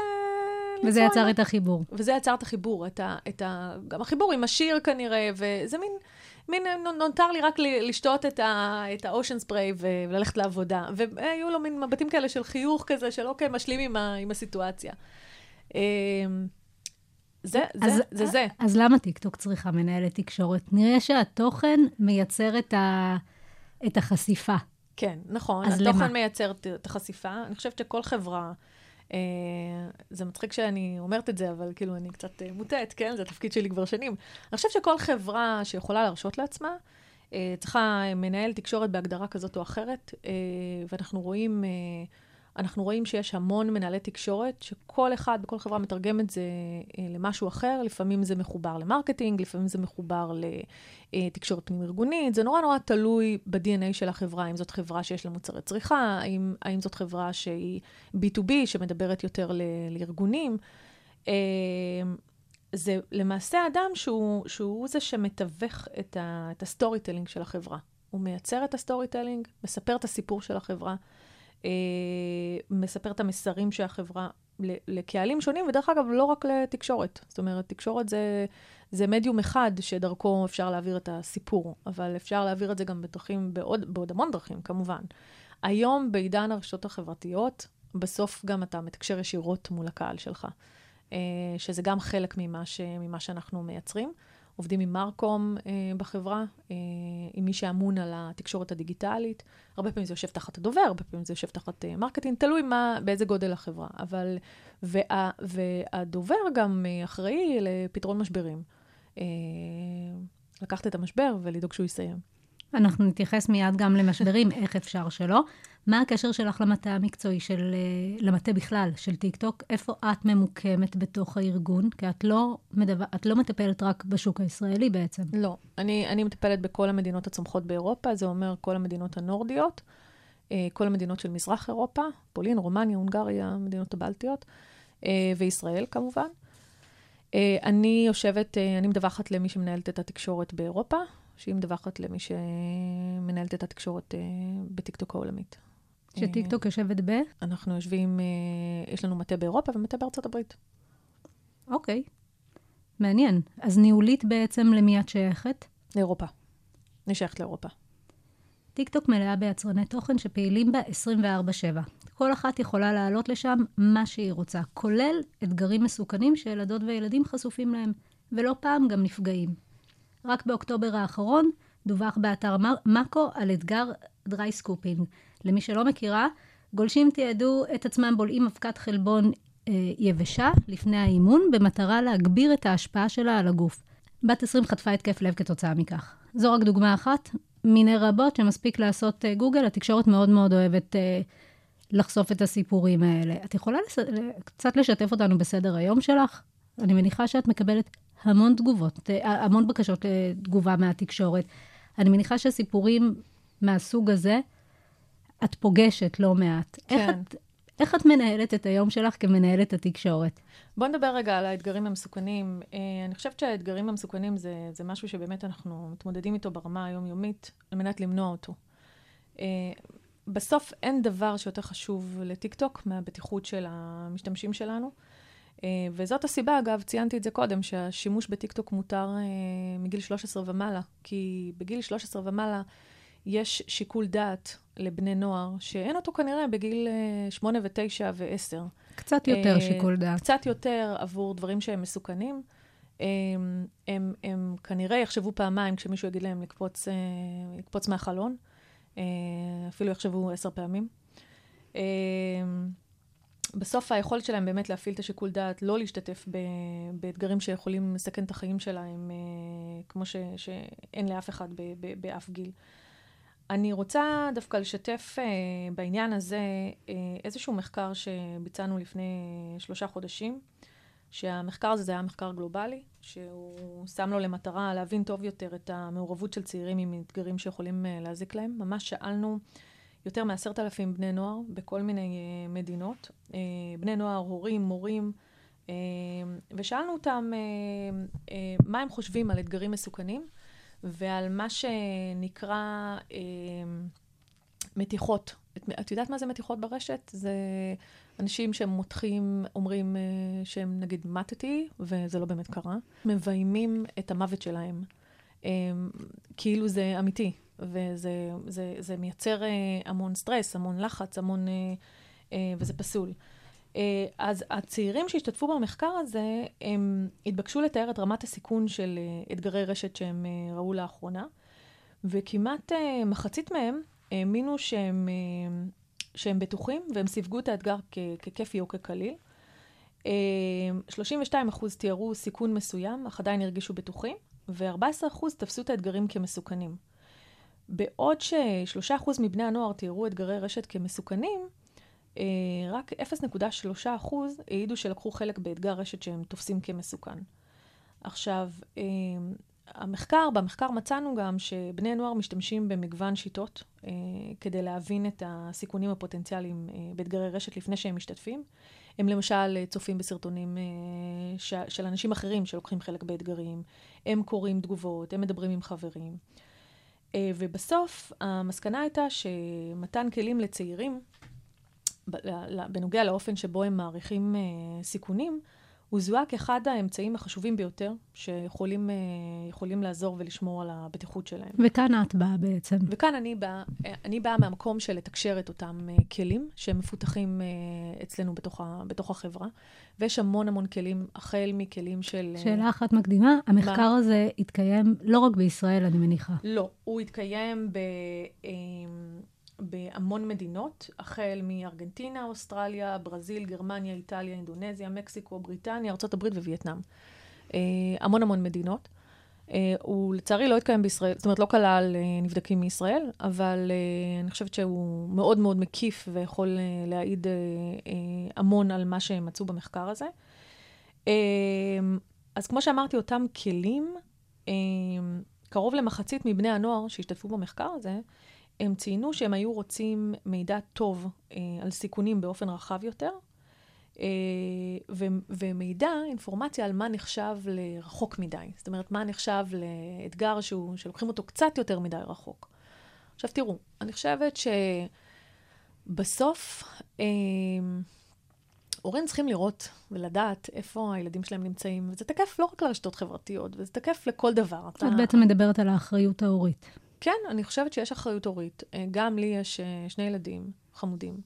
וזה יצר את החיבור. וזה יצר את החיבור, את ה, את ה, גם החיבור עם השיר כנראה, וזה מין, מין, נו- נותר לי רק לשתות את, ה, את האושן ספריי ו- וללכת לעבודה. והיו לו מין מבטים כאלה של חיוך כזה, של אוקיי, משלים עם, ה, עם הסיטואציה. אמ, זה, זה, אז- זה זה. אז למה טיקטוק צריכה מנהלת תקשורת? נראה שהתוכן מייצר את, ה, את החשיפה. כן, נכון. אז התוכן למה? מייצר את- את החשיפה. אני חושבת שכל חברה, אה, זה מצחיק שאני אומרת את זה, אבל כאילו אני קצת אה, מוטה, כן? זה התפקיד שלי כבר שנים. אני חושבת שכל חברה שיכולה להרשות לעצמה, אה, צריכה מנהל תקשורת בהגדרה כזאת או אחרת, אה, ואנחנו רואים, אה, אנחנו רואים שיש המון מנהלי תקשורת, שכל אחד בכל חברה מתרגם את זה אה, למשהו אחר, לפעמים זה מחובר ל-marketing, לפעמים זה מחובר לתקשורת פנים-ארגונית, זה נורא נורא תלוי ב-DNA של החברה, אם זאת חברה שיש לה מוצרי צריכה, האם, האם זאת חברה שהיא B2B, שמדברת יותר לארגונים. אה, זה למעשה אדם שהוא, שהוא זה שמתווך את, ה, את ה-storytelling של החברה. הוא מייצר את ה-storytelling, מספר את הסיפור של החברה, אה, מספר את המסרים של החברה ל- לקהלים שונים, ודרך אגב, לא רק לתקשורת. זאת אומרת, תקשורת זה, זה מדיום אחד שדרכו אפשר להעביר את הסיפור, אבל אפשר להעביר את זה גם בדרכים, בעוד, בעוד המון דרכים, כמובן. היום, בעידן הרשתות החברתיות, בסוף גם אתה מתקשר ישירות מול הקהל שלך. אה, שזה גם חלק ממה, ש, ממה שאנחנו מייצרים. עובדים עם marcom אה, בחברה, אה, עם מי שאמון על התקשורת הדיגיטלית. הרבה פעמים זה יושב תחת הדובר, הרבה פעמים זה יושב תחת אה, marketing, תלוי מה, באיזה גודל החברה. אבל, וה, והדובר גם אה, אחראי לפתרון משברים. אה, לקחת את המשבר ולדאוג שהוא יסתיים. אנחנו נתייחס מיד גם למשברים, איך אפשר שלא. מה הקשר שלך למטה המקצועי של, אה, למטה בכלל, של טיקטוק? איפה את ממוקמת בתוך הארגון? כי את לא, מדבר, את לא מטפלת רק בשוק הישראלי בעצם. לא, אני, אני מטפלת בכל המדינות הצומחות באירופה, זה אומר כל המדינות הנורדיות, אה, כל המדינות של מזרח אירופה, פולין, רומניה, הונגריה, המדינות הבלטיות, אה, וישראל כמובן. אני יושבת, אני מדווחת למי שמנהלת את התקשורת באירופה, שהיא מדווחת למי שמנהלת את התקשורת בטיקטוק העולמית. שטיקטוק יושבת ב... אנחנו יושבים, אה, יש לנו מטה באירופה ומטה בארצות הברית. אוקיי. מעניין. אז ניהולית בעצם למי את שייכת? לאירופה. אני שייכת לאירופה. טיקטוק מלאה ביצרני תוכן שפעילים בה 24/7. כל אחת יכולה להעלות לשם מה שהיא רוצה, כולל אתגרים מסוכנים שילדות וילדים חשופים להם, ולא פעם גם נפגעים. רק באוקטובר האחרון דווח באתר מאקו על אתגר dry scooping. למי שלא מכירה, גולשים תיעדו את עצמם בולעים אבקת חלבון אה, יבשה לפני האימון, במטרה להגביר את ההשפעה שלה על הגוף. בת 20 חטפה התקף לב כתוצאה מכך. זו רק דוגמה אחת מיני רבות שמספיק לעשות אה, גוגל, התקשורת מאוד מאוד אוהבת אה, לחשוף את הסיפורים האלה. את יכולה לס... קצת לשתף אותנו בסדר היום שלך? אני מניחה שאת מקבלת המון תגובות, אה, המון בקשות לתגובה מהתקשורת. אני מניחה שסיפורים מהסוג הזה, את פוגשת לא מעט. איך, כן. את, איך את מנהלת את היום שלך כמנהלת התקשורת? בוא נדבר רגע על האתגרים המסוכנים. אה, אני חושבת שהאתגרים המסוכנים זה, זה משהו שבאמת אנחנו מתמודדים איתו ברמה היומיומית, על מנת למנוע אותו. אה, בסוף אין דבר שיותר חשוב לטיקטוק מהבטיחות של המשתמשים שלנו. אה, וזאת הסיבה, אגב, ציינתי את זה קודם, שהשימוש בטיקטוק מותר מגיל 13 ומעלה, כי בגיל 13 ומעלה יש שיקול דעת לבני נוער, שאין אותו כנראה בגיל אה, 8 ו-9 ו-10. קצת יותר אה, שיקול דעת. קצת יותר עבור דברים שהם מסוכנים. הם, הם, הם כנראה יחשבו פעמיים כשמישהו יגיד להם לקפוץ, אה, לקפוץ מהחלון. אה, אפילו יחשבו עשר פעמים. אה, בסוף היכולת שלהם באמת להפעיל את השיקול דעת, לא להשתתף ב, באתגרים שיכולים לסכן את החיים שלהם, אה, כמו ש, שאין לאף אחד ב, ב, באף גיל. אני רוצה דווקא לשתף אה, בעניין הזה אה, איזשהו מחקר שביצענו לפני שלושה חודשים, שהמחקר הזה זה היה מחקר גלובלי, שהוא שם לו למטרה להבין טוב יותר את המעורבות של צעירים עם אתגרים שיכולים אה, להזיק להם. ממש שאלנו יותר מעשרת אלפים בני נוער בכל מיני אה, מדינות. אה, בני נוער, הורים, מורים, אה, ושאלנו אותם אה, אה, מה הם חושבים על אתגרים מסוכנים ועל מה שנקרא אה, מתיחות. את, את יודעת מה זה מתיחות ברשת? זה אנשים שמותחים, אומרים אה, שהם נגיד מתתי, וזה לא באמת קרה, מביימים את המוות שלהם. אה, כאילו זה אמיתי, וזה זה, זה מייצר אה, המון סטרס, המון לחץ, המון... אה, אה, וזה פסול. אה, אז הצעירים שהשתתפו במחקר הזה, הם התבקשו לתאר את רמת הסיכון של אה, אתגרי רשת שהם אה, ראו לאחרונה, וכמעט מחצית מהם האמינו שהם, שהם בטוחים, והם סיווגו את האתגר כ- ככיפי או כקליל. אה, 32 אחוז תיארו סיכון מסוים, אך עדיין הרגישו בטוחים, ו-14 אחוז תפסו את האתגרים כמסוכנים. בעוד ש-3 אחוז מבני הנוער תיארו אתגרי רשת כמסוכנים, רק 0.3 אחוז העידו שלקחו חלק באתגר רשת שהם תופסים כמסוכן. עכשיו, אה, המחקר, במחקר מצאנו גם שבני נוער משתמשים במגוון שיטות אה, כדי להבין את הסיכונים הפוטנציאליים אה, באתגרי רשת לפני שהם משתתפים. הם למשל אה, צופים בסרטונים אה, של אנשים אחרים שלוקחים חלק באתגרים, הם קוראים תגובות, הם מדברים עם חברים. אה, ובסוף המסקנה הייתה שמתן כלים לצעירים בנוגע לאופן שבו הם מעריכים אה, סיכונים, הוא זוהה כאחד האמצעים החשובים ביותר שיכולים אה, לעזור ולשמור על הבטיחות שלהם. וכאן את באה בעצם. וכאן אני באה, אה, אני באה מהמקום של לתקשר את אותם כלים שהם מפותחים אה, אצלנו בתוך, ה, בתוך החברה, ויש המון המון כלים, החל מכלים של... שאלה אחת מקדימה, המחקר הזה התקיים לא רק בישראל, אני מניחה. לא, הוא התקיים ב, בהמון מדינות, החל מארגנטינה, אוסטרליה, ברזיל, גרמניה, איטליה, אינדונזיה, מקסיקו, בריטניה, ארה"ב ווייטנאם. אה, המון המון מדינות. אה, הוא לצערי לא התקיים בישראל, זאת אומרת לא כלל אה, נבדקים מישראל, אבל אני חושבת שהוא מאוד מאוד מקיף ויכול להעיד המון על מה שהם מצאו במחקר הזה. אז כמו שאמרתי, אותם כלים, קרוב למחצית מבני הנוער שהשתתפו במחקר הזה, הם ציינו שהם היו רוצים מידע טוב אה, על סיכונים באופן רחב יותר, אה, ו- ומידע, אינפורמציה על מה נחשב לרחוק מדי. זאת אומרת, מה נחשב לאתגר שהוא, שלוקחים אותו קצת יותר מדי רחוק. עכשיו תראו, אני חושבת שבסוף אה, הורים צריכים לראות ולדעת איפה הילדים שלהם נמצאים, וזה תקף לא רק לרשתות חברתיות, וזה תקף לכל דבר. את בעצם מדברת על האחריות ההורית. כן, אני חושבת שיש אחריות הורית. אה, גם לי יש אה, שני ילדים חמודים.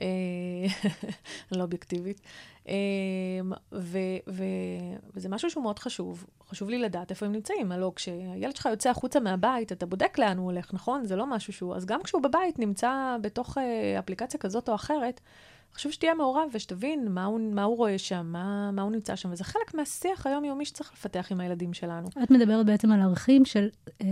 אה, אני [LAUGHS] לא אובייקטיבית. אה, ו- ו- וזה משהו שהוא מאוד חשוב. חשוב לי לדעת איפה הם נמצאים. הלוא כשהילד שלך יוצא החוצה מהבית, אתה בודק לאן הוא הולך, נכון? זה לא משהו שהוא... אז גם כשהוא בבית נמצא בתוך אה, אפליקציה כזאת או אחרת, חשוב שתהיה מעורב ושתבין מה הוא, מה הוא רואה שם, מה, מה הוא נמצא שם, וזה חלק מהשיח היומיומי שצריך לפתח עם הילדים שלנו. את מדברת בעצם על ערכים של... אה,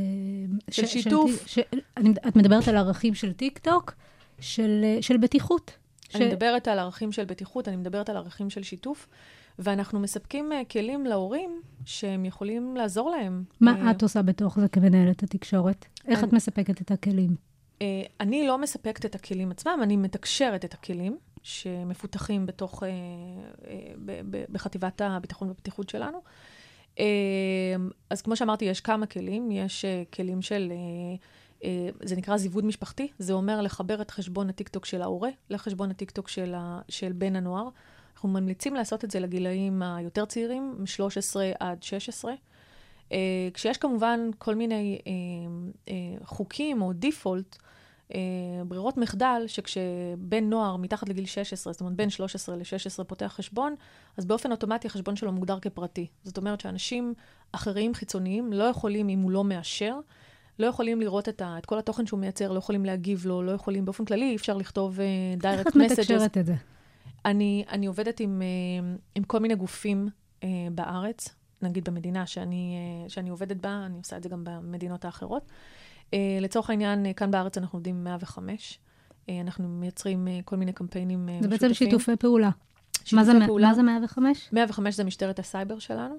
של שיתוף. ש, אני, את מדברת על ערכים של טיק טוק, של, אה, של בטיחות. אני מדברת על ערכים של בטיחות, אני מדברת על ערכים של שיתוף, ואנחנו מספקים uh, כלים להורים שהם יכולים לעזור להם. מה אה, את עושה בתוך זה כמנהלת התקשורת? איך אני- את מספקת את הכלים? אה, אני לא מספקת את הכלים עצמם, אני מתקשרת את הכלים שמפותחים בתוך, אה, אה, בחטיבת הביטחון והבטיחות שלנו. אה, אז כמו שאמרתי, יש כמה כלים. יש כלים של, זה נקרא זיווד משפחתי, זה אומר לחבר את חשבון הטיקטוק של ההורה לחשבון הטיקטוק של, ה, של בן הנוער. אנחנו ממליצים לעשות את זה לגילאים היותר צעירים, מ-13 עד 16. Uh, כשיש כמובן כל מיני חוקים או דיפולט, ברירות מחדל, שכשבן נוער מתחת לגיל 16, זאת אומרת בין 13 ל-16 פותח חשבון, אז באופן אוטומטי החשבון שלו מוגדר כפרטי. זאת אומרת שאנשים אחרים חיצוניים לא יכולים, אם הוא לא מאשר, לא יכולים לראות את, ה, את כל התוכן שהוא מייצר, לא יכולים להגיב לו, לא יכולים, באופן כללי, אי אפשר לכתוב uh, איך direct את. מתקשרת את זה? אני, אני עובדת עם, אה, עם כל מיני גופים אה, בארץ, נגיד במדינה שאני, אה, שאני עובדת בה, אני עושה את זה גם במדינות האחרות. אה, לצורך העניין, אה, כאן בארץ אנחנו עובדים עם 105. אה, אנחנו מייצרים אה, כל מיני קמפיינים אה, זה בעצם משותפים. שיתופי פעולה. שיתופי מה זה, פעולה. מה זה 105? 105 זה משטרת הסייבר שלנו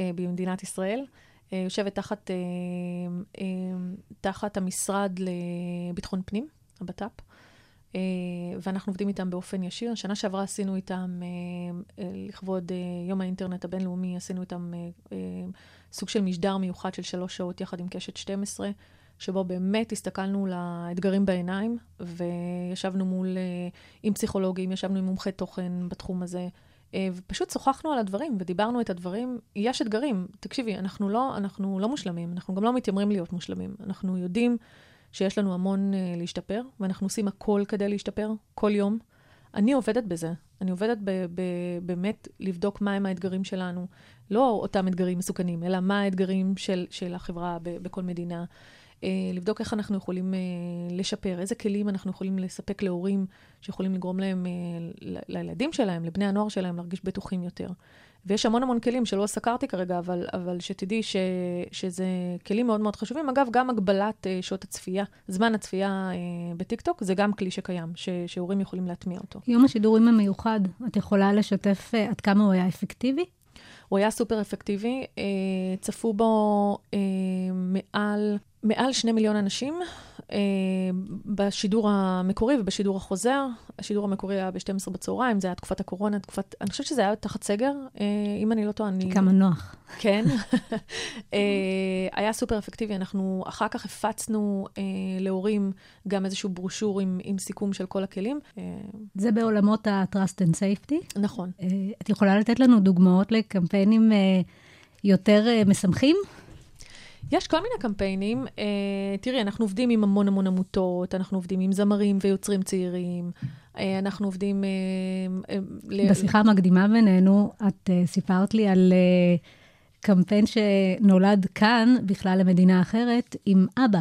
אה, במדינת ישראל. אה, יושבת תחת, אה, אה, תחת המשרד לביטחון פנים, הבט"פ. אה, ואנחנו עובדים איתם באופן ישיר. שנה שעברה עשינו איתם, אה, אה, לכבוד אה, יום האינטרנט הבינלאומי, עשינו איתם אה, אה, סוג של משדר מיוחד של שלוש שעות יחד עם קשת 12, שבו באמת הסתכלנו לאתגרים בעיניים, וישבנו מול, אה, עם פסיכולוגים, ישבנו עם מומחי תוכן בתחום הזה, אה, ופשוט שוחחנו על הדברים ודיברנו את הדברים. יש אתגרים, תקשיבי, אנחנו לא, אנחנו לא מושלמים, אנחנו גם לא מתיימרים להיות מושלמים. אנחנו יודעים שיש לנו המון uh, להשתפר, ואנחנו עושים הכל כדי להשתפר, כל יום. אני עובדת בזה. אני עובדת ב- ב- באמת לבדוק מהם האתגרים שלנו. לא אותם אתגרים מסוכנים, אלא מה האתגרים של, של החברה ב- בכל מדינה. Uh, לבדוק איך אנחנו יכולים uh, לשפר, איזה כלים אנחנו יכולים לספק להורים שיכולים לגרום להם, ל- לילדים שלהם, לבני הנוער שלהם, להרגיש בטוחים יותר. ויש המון המון כלים שלא סקרתי כרגע, אבל, אבל שתדעי ש, שזה כלים מאוד מאוד חשובים. אגב, גם הגבלת שעות הצפייה, זמן הצפייה בטיקטוק, זה גם כלי שקיים, ש, שהורים יכולים להטמיע אותו. יום השידורים המיוחד, את יכולה לשתף עד כמה הוא היה אפקטיבי? הוא היה סופר אפקטיבי, uh, צפו בו uh, מעל, מעל שני מיליון אנשים uh, בשידור המקורי ובשידור החוזר. השידור המקורי היה ב-12 בצהריים, זה היה תקופת הקורונה, תקופת, אני חושבת שזה היה תחת סגר, uh, אם אני לא טועה, אני... כמה נוח. כן. אה, היה סופר אפקטיבי. אנחנו אחר כך הפצנו אה, להורים גם איזשהו ברושור עם, עם סיכום של כל הכלים. אה, זה בעולמות ה-Trust and Safety. נכון. אה, את יכולה לתת לנו דוגמאות לקמפיינים אה, יותר אה, משמחים? יש כל מיני קמפיינים. אה, תראי, אנחנו עובדים עם המון המון עמותות, אנחנו עובדים עם זמרים ויוצרים צעירים, אה, אנחנו עובדים... אה, אה, בשיחה המקדימה בינינו, את אה, סיפרת לי על אה, קמפיין שנולד כאן, בכלל למדינה אחרת, עם אבא.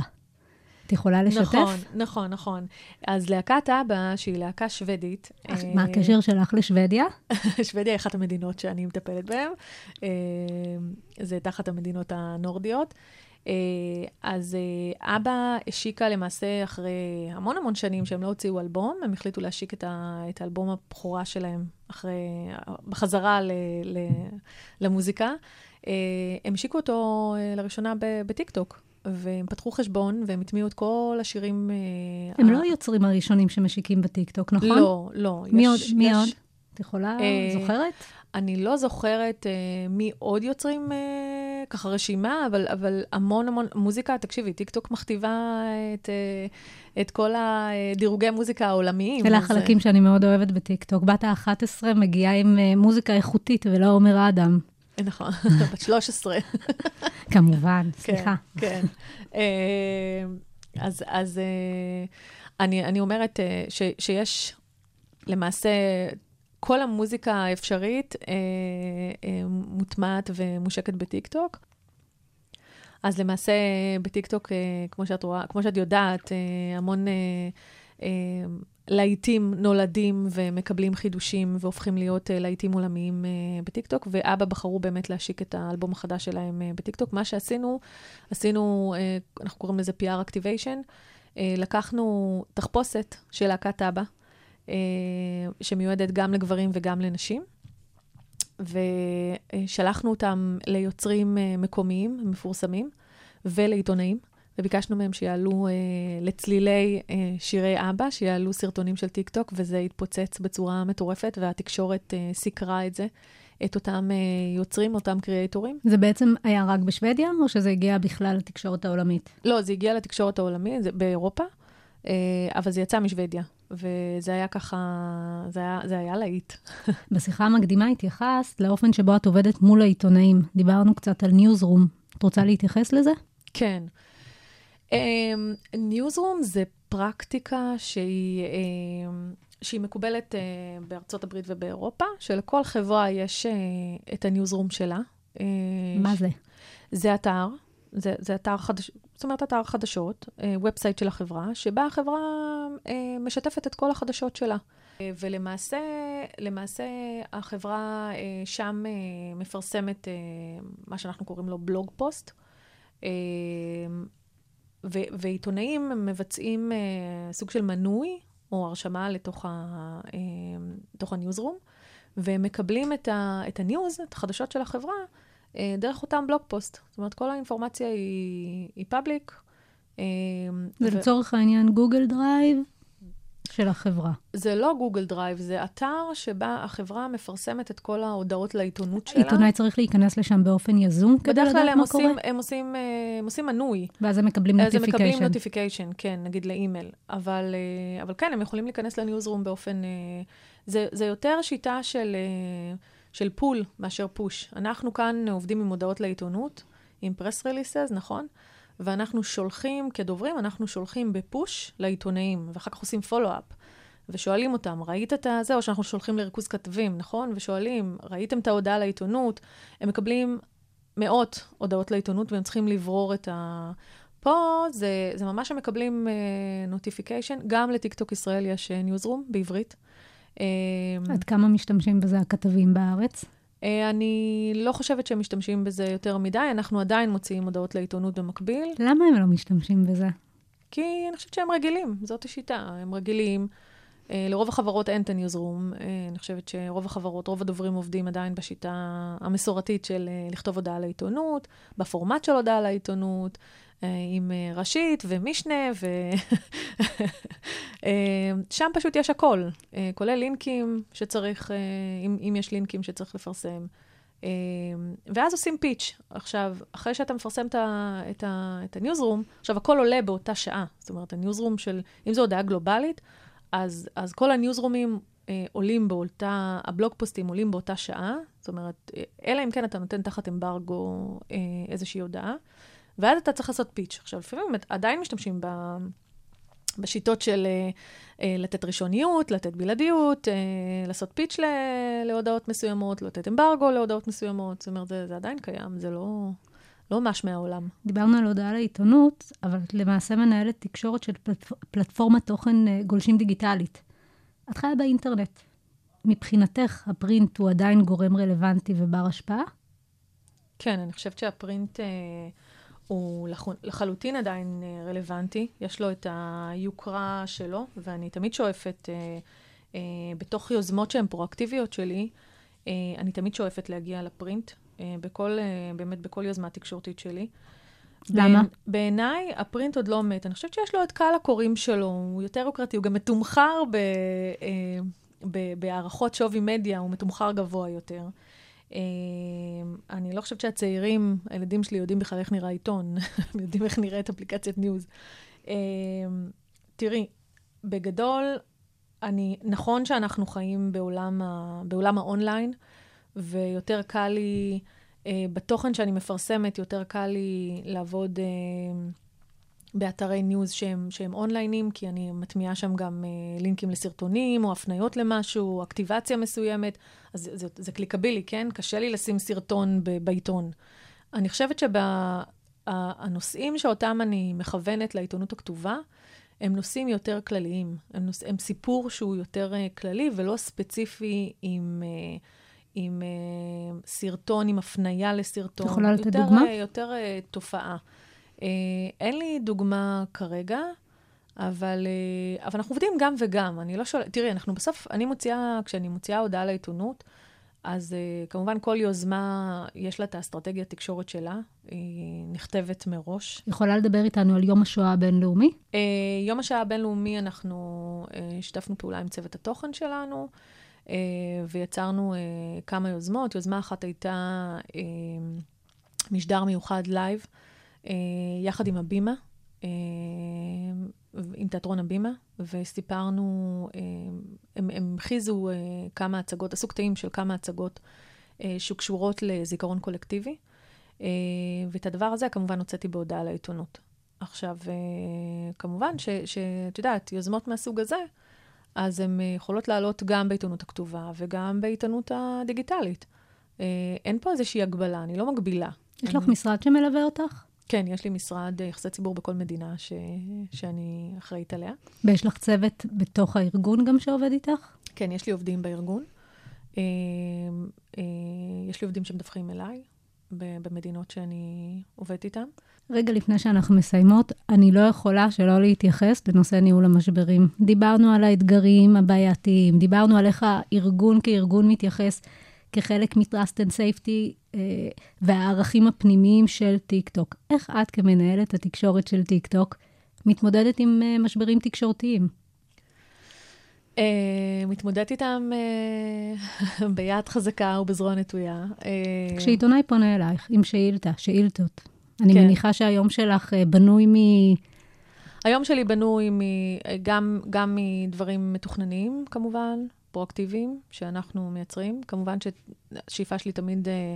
את יכולה לשתף? נכון, נכון, נכון. אז להקת אבא, שהיא להקה שוודית... אך, אה, מה הקשר שלך לשוודיה? [LAUGHS] שוודיה היא אחת המדינות שאני מטפלת בהן. אה, זה תחת המדינות הנורדיות. אה, אז אה, אבא השיקה למעשה אחרי המון המון שנים שהם לא הוציאו אלבום, הם החליטו להשיק את, ה, את האלבום הבכורה שלהם אחרי, בחזרה ל, ל, למוזיקה. אה, הם השיקו אותו לראשונה בטיקטוק. והם פתחו חשבון, והם הטמיעו את כל השירים... הם ה- לא היוצרים הראשונים שמשיקים בטיקטוק, נכון? לא, לא. מי יש- עוד? מי יש- עוד? את יכולה, זוכרת? אני לא זוכרת אה, מי עוד יוצרים אה, ככה רשימה, אבל, אבל המון המון מוזיקה, תקשיבי, טיקטוק מכתיבה את, אה, את כל הדירוגי מוזיקה העולמיים. אלה אז, החלקים שאני מאוד אוהבת בטיקטוק. בת ה-11 מגיעה עם אה, מוזיקה איכותית ולא עומר אדם. אה, נכון, [LAUGHS] בת 13. כמובן, כן, סליחה. כן. אה, אז, אז אה, אני, אני אומרת אה, ש, שיש למעשה, כל המוזיקה האפשרית אה, אה, מוטמעת ומושקת בטיקטוק. אז למעשה בטיקטוק, אה, כמו שאת רואה, כמו שאת יודעת, אה, המון אה, אה, להיטים נולדים ומקבלים חידושים והופכים להיות אה, להיטים עולמיים אה, בטיקטוק, ואבא בחרו באמת להשיק את האלבום החדש שלהם אה, בטיקטוק. מה שעשינו, עשינו, אה, אנחנו קוראים לזה PR Activation, אה, לקחנו תחפושת של להקת אבא, שמיועדת גם לגברים וגם לנשים. ושלחנו אותם ליוצרים אה, מקומיים, מפורסמים, ולעיתונאים, וביקשנו מהם שיעלו אה, לצלילי אה, שירי אבא, שיעלו סרטונים של טיקטוק, וזה התפוצץ בצורה מטורפת, והתקשורת אה, סיקרה את זה, את אותם אה, יוצרים, אותם קריאייטורים. זה בעצם היה רק בשוודיה, או שזה הגיע בכלל לתקשורת העולמית? לא, זה הגיע לתקשורת העולמית, זה באירופה, אה, אבל זה יצא משוודיה, וזה היה ככה, זה היה, זה היה להיט. [LAUGHS] בשיחה המקדימה התייחסת לאופן שבו את עובדת מול העיתונאים. דיברנו קצת על newsroom. את רוצה להתייחס לזה? כן. newsroom um, זה פרקטיקה שהיא, um, שהיא מקובלת uh, בארצות הברית ובאירופה, שלכל חברה יש uh, את ה newsroom שלה. Uh, מה זה? זה אתר, זה, זה אתר חדש, זאת אומרת אתר חדשות, וב site של החברה, שבה החברה uh, משתפת את כל החדשות שלה. Uh, ולמעשה, למעשה החברה שם מפרסמת מה שאנחנו קוראים לו blog post. ועיתונאים מבצעים סוג של מנוי או הרשמה לתוך, ה- לתוך ה newsroom, והם מקבלים את, את ה news, את החדשות של החברה, דרך אותם blog post. זאת אומרת, כל האינפורמציה היא, היא public, אה, זה ו- העניין גוגל דרייב של החברה. זה לא גוגל דרייב, זה אתר שבה החברה מפרסמת את כל ההודעות לעיתונות שלה. עיתונאי צריך להיכנס לשם באופן יזום כדי בדרך כלל לדעת מה קורה? עושים, הם עושים, אה, הם עושים מנוי. ואז הם מקבלים אז הם מקבלים notification. notification, כן, נגיד לאימייל. אבל, אה, אבל כן, הם יכולים להיכנס ל newsroom באופן... אה, זה, זה יותר שיטה של, אה, של pull מאשר push. אנחנו כאן עובדים עם הודעות לעיתונות, עם press releases, נכון? ואנחנו שולחים, כדוברים, אנחנו שולחים ב push לעיתונאים, ואחר כך עושים follow-up. ושואלים אותם, ראית את הזה? או שאנחנו שולחים לריכוז כתבים, נכון? ושואלים, ראיתם את ההודעה לעיתונות? הם מקבלים מאות הודעות לעיתונות והם צריכים לברור את ה... פה זה, זה ממש הם מקבלים notification, uh, גם לטיקטוק ישראל יש newsroom בעברית. Uh, עד כמה משתמשים בזה הכתבים בארץ? uh, אני לא חושבת שהם משתמשים בזה יותר מדי, אנחנו עדיין מוציאים הודעות לעיתונות במקביל, למה הם לא משתמשים בזה? כי אני חושבת שהם רגילים, זאת השיטה, הם רגילים. Uh, לרוב החברות אין את הניוזרום. Uh, אני חושבת שרוב החברות, רוב הדוברים עובדים עדיין בשיטה המסורתית של לכתוב הודעה לעיתונות, בפורמט של הודעה לעיתונות, עם uh, ראשית ומשנה, ו... uh, [LAUGHS] שם פשוט יש הכל, כולל לינקים שצריך, אם, אם יש לינקים שצריך לפרסם. ואז עושים פיץ'. עכשיו, אחרי שאתה מפרסם את, הניוזרום, עכשיו הכל עולה באותה שעה. זאת אומרת, הניוזרום של, אם זו הודעה גלובלית, אז, אז כל הניוזרומים אה, עולים באותה, הבלוג פוסטים עולים באותה שעה, זאת אומרת, אה, אלא אם כן אתה נותן תחת אמברגו אה, איזושהי הודעה, ואז אתה צריך לעשות פיץ'. עכשיו, לפעמים עדיין משתמשים ב, בשיטות של אה, אה, לתת ראשוניות, לתת בלעדיות, אה, לעשות פיץ' ל, להודעות מסוימות, לתת אמברגו להודעות מסוימות, זאת אומרת, זה, זה עדיין קיים, זה לא, לא ממש מהעולם. דיברנו על הודעה לעיתונות, אבל את למעשה מנהלת תקשורת של פלטפ... פלטפורמת תוכן אה, גולשים דיגיטלית. את חיה באינטרנט. מבחינתך, הפרינט הוא עדיין גורם רלוונטי ובר השפעה? כן, אני חושבת שהפרינט אה, הוא לח... לחלוטין עדיין אה, רלוונטי. יש לו את היוקרה שלו, ואני תמיד שואפת, אה, אה, בתוך יוזמות שהן פרואקטיביות שלי, אה, אני תמיד שואפת להגיע לפרינט, אה, בכל, אה, באמת בכל יוזמה תקשורתית שלי. למה? בעיניי, הפרינט עוד לא מת. אני חושבת שיש לו את קהל הקוראים שלו, הוא יותר יוקרתי, הוא גם מתומחר ב, אה, ב, בהערכות שווי מדיה, הוא מתומחר גבוה יותר. אה, אני לא חושבת שהצעירים, הילדים שלי יודעים בכלל איך נראה עיתון, [LAUGHS] הם יודעים איך נראית אפליקציית news. אה, תראי, בגדול, אני, נכון שאנחנו חיים בעולם, ה, בעולם האונליין, ויותר קל לי... Uh, בתוכן שאני מפרסמת, יותר קל לי לעבוד uh, באתרי news שהם, שהם אונליינים, כי אני מטמיעה שם גם uh, לינקים לסרטונים, או הפניות למשהו, או אקטיבציה מסוימת. אז זה, זה, זה קליקבילי, כן? קשה לי לשים סרטון ב, בעיתון. אני חושבת שהנושאים שאותם אני מכוונת לעיתונות הכתובה, הם נושאים יותר כלליים. הם, נוש... הם סיפור שהוא יותר uh, כללי ולא ספציפי עם... Uh, עם uh, סרטון, עם הפנייה לסרטון. את יכולה לתת דוגמה? Uh, יותר uh, תופעה. Uh, אין לי דוגמה כרגע, אבל, uh, אבל אנחנו עובדים גם וגם. אני לא שואלת, תראי, אנחנו בסוף, אני מוציאה, כשאני מוציאה הודעה לעיתונות, אז uh, כמובן כל יוזמה, יש לה את האסטרטגיה התקשורת שלה, היא נכתבת מראש. יכולה לדבר איתנו על יום השואה הבינלאומי? יום השואה הבינלאומי, אנחנו שיתפנו פעולה עם צוות התוכן שלנו. ויצרנו כמה יוזמות. יוזמה אחת הייתה משדר מיוחד לייב, יחד עם הבימה, uh, עם תיאטרון הבימה, וסיפרנו, uh, הם, הם הכיזו uh, כמה הצגות, עשו קטעים של כמה הצגות שקשורות לזיכרון קולקטיבי, ואת הדבר הזה כמובן הוצאתי בהודעה לעיתונות. עכשיו, כמובן שאת יודעת, יוזמות מהסוג הזה, אז הן יכולות לעלות גם בעיתונות הכתובה וגם בעיתונות הדיגיטלית. אה, אין פה איזושהי הגבלה, אני לא מגבילה. יש לך משרד שמלווה אותך? כן, יש לי משרד יחסי ציבור בכל מדינה ש... שאני אחראית עליה. ויש לך צוות בתוך הארגון גם שעובד איתך? כן, יש לי עובדים בארגון. אה, אה, יש לי עובדים שמדווחים אליי במדינות שאני עובדת איתן. רגע לפני שאנחנו מסיימות, אני לא יכולה שלא להתייחס לנושא ניהול המשברים. דיברנו על האתגרים הבעייתיים, דיברנו על איך הארגון כארגון מתייחס כחלק מ-Trust and Safety אה, והערכים הפנימיים של טיק טוק. איך את כמנהלת התקשורת של טיק טוק מתמודדת עם אה, משברים תקשורתיים? Uh, מתמודדת איתם uh, [LAUGHS] ביד חזקה ובזרוע נטויה. Uh, כשעיתונאי פונה אלייך עם שאילתה, שאילתות, אני כן. מניחה שהיום שלך אה, בנוי מ... היום שלי בנוי מ, גם, גם מדברים מתוכננים, כמובן, פרואקטיביים, שאנחנו מייצרים. כמובן שהשאיפה שלי תמיד אה,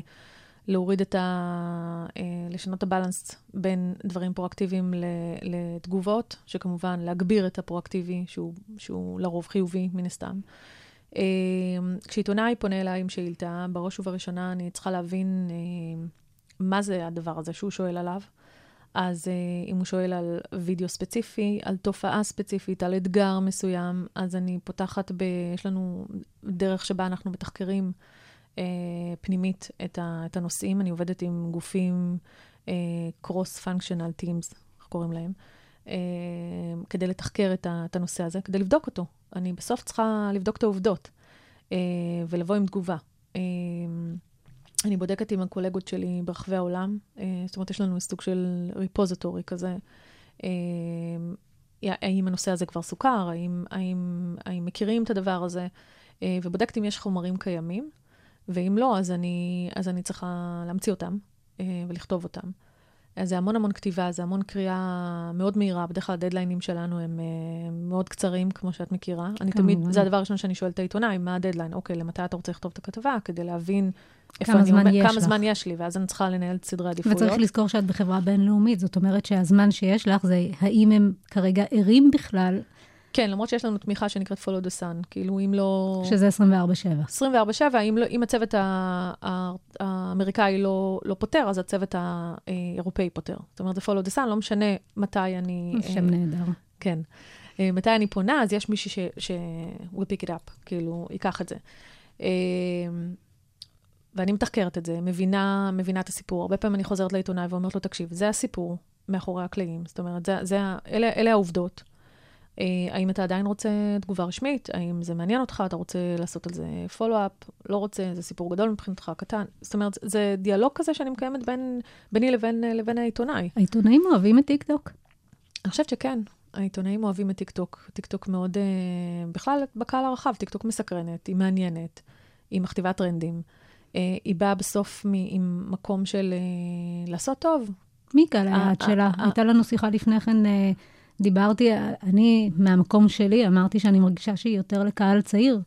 להוריד את ה... אה, לשנות את הבלנס בין דברים פרואקטיביים ל, לתגובות, שכמובן להגביר את הפרואקטיבי, שהוא, שהוא לרוב חיובי, מן הסתם. אה, כשעיתונאי פונה אליי עם שאילתה, בראש ובראשונה אני צריכה להבין אה, מה זה הדבר הזה שהוא שואל עליו. אז uh, אם הוא שואל על וידאו ספציפי, על תופעה ספציפית, על אתגר מסוים, אז אני פותחת ב... יש לנו דרך שבה אנחנו מתחקרים uh, פנימית את, ה, את הנושאים. אני עובדת עם גופים uh, cross-functional teams, איך קוראים להם, uh, כדי לתחקר את, ה, את הנושא הזה, כדי לבדוק אותו. אני בסוף צריכה לבדוק את העובדות uh, ולבוא עם תגובה. Uh, אני בודקת עם הקולגות שלי ברחבי העולם, אה, זאת אומרת, יש לנו סוג של ריפוזיטורי כזה. אה, האם הנושא הזה כבר סוכר, האם, האם, האם מכירים את הדבר הזה, אה, ובודקת אם יש חומרים קיימים, ואם לא, אז אני, אז אני צריכה להמציא אותם ולכתוב אותם. אז זה המון המון כתיבה, זה המון קריאה מאוד מהירה. בדרך כלל הדדליינים שלנו הם מאוד קצרים, כמו שאת מכירה. אני תמיד, זה הדבר הראשון שאני שואלת את העיתונאי, מה הדדליין? אוקיי, למתי אתה רוצה לכתוב את הכתבה? כדי להבין כמה זמן עומד, יש כמה לך. זמן יש לי, ואז אני צריכה לנהל את סדרי העדיפויות. וצריך לזכור שאת בחברה בינלאומית, זאת אומרת שהזמן שיש לך זה האם הם כרגע ערים בכלל, כן, למרות שיש לנו תמיכה שנקראת follow the sun, כאילו אם לא... שזה 24/7. 24/7, אם, לא, אם הצוות האמריקאי לא, לא פוטר, אז הצוות האירופאי פוטר. זאת אומרת, זה follow the sun, לא משנה מתי אני... שם נהדר. כן. אה, מתי אני פונה, אז יש מישהי ש... ש... will pick it up, כאילו, ייקח את זה. אה, ואני מתחקרת את זה, מבינה, מבינה את הסיפור. הרבה פעמים אני חוזרת לעיתונאי ואומרת לו, תקשיב, זה הסיפור מאחורי הקלעים. זאת אומרת, זה, זה, אלה, אלה העובדות. אה, האם אתה עדיין רוצה תגובה רשמית? האם זה מעניין אותך? אתה רוצה לעשות על זה follow-up? לא רוצה? זה סיפור גדול מבחינתך, קטן. זאת אומרת, זה דיאלוג כזה שאני מקיימת בין, ביני לבין, לבין העיתונאי. העיתונאים אוהבים את טיקטוק? אני חושבת שכן. העיתונאים אוהבים את טיקטוק. טיקטוק מאוד, אה, בכלל, בקהל הרחב, טיקטוק מסקרנת, היא מעניינת, היא מכתיבה טרנדים. אה, היא באה בסוף עם מקום של אה, לעשות טוב. מי קהל היעד שלה? אה. הייתה לנו שיחה לפני כן, דיברתי, אני, מהמקום שלי, אמרתי שאני מרגישה שהיא יותר לקהל צעיר.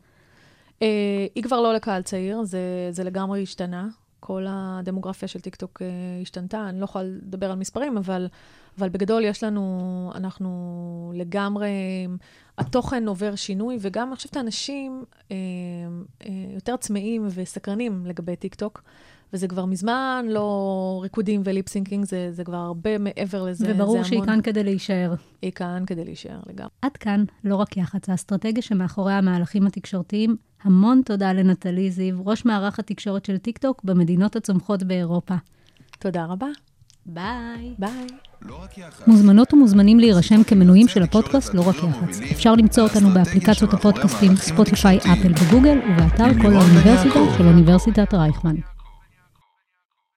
היא כבר לא לקהל צעיר, זה, זה לגמרי השתנה. כל הדמוגרפיה של טיקטוק השתנתה. אני לא יכולה לדבר על מספרים, אבל, אבל בגדול יש לנו, אנחנו לגמרי, התוכן עובר שינוי, וגם אני חושבת האנשים אה, אה, יותר צמאים וסקרנים לגבי טיקטוק. וזה כבר מזמן לא ריקודים ו lip-syncing, זה, זה כבר הרבה מעבר לזה. וברור שהיא כאן כדי להישאר. היא כאן כדי להישאר לגמרי. עד כאן, לא רק יח"צ, האסטרטגיה שמאחורי המהלכים התקשורתיים. המון תודה לנטלי זיו, ראש מערך התקשורת של טיקטוק במדינות הצומחות באירופה. תודה רבה. ביי. ביי. לא רק יח"צ. מוזמנות ומוזמנים להירשם כמנויים של הפודקאסט לא רק יח"צ. אפשר למצוא אותנו באפליקציות הפודקאסטים ספוטיפיי. אפל וגוגל, ובאתר קול האוניברסיטה. של אוניברסיטת רייכמן.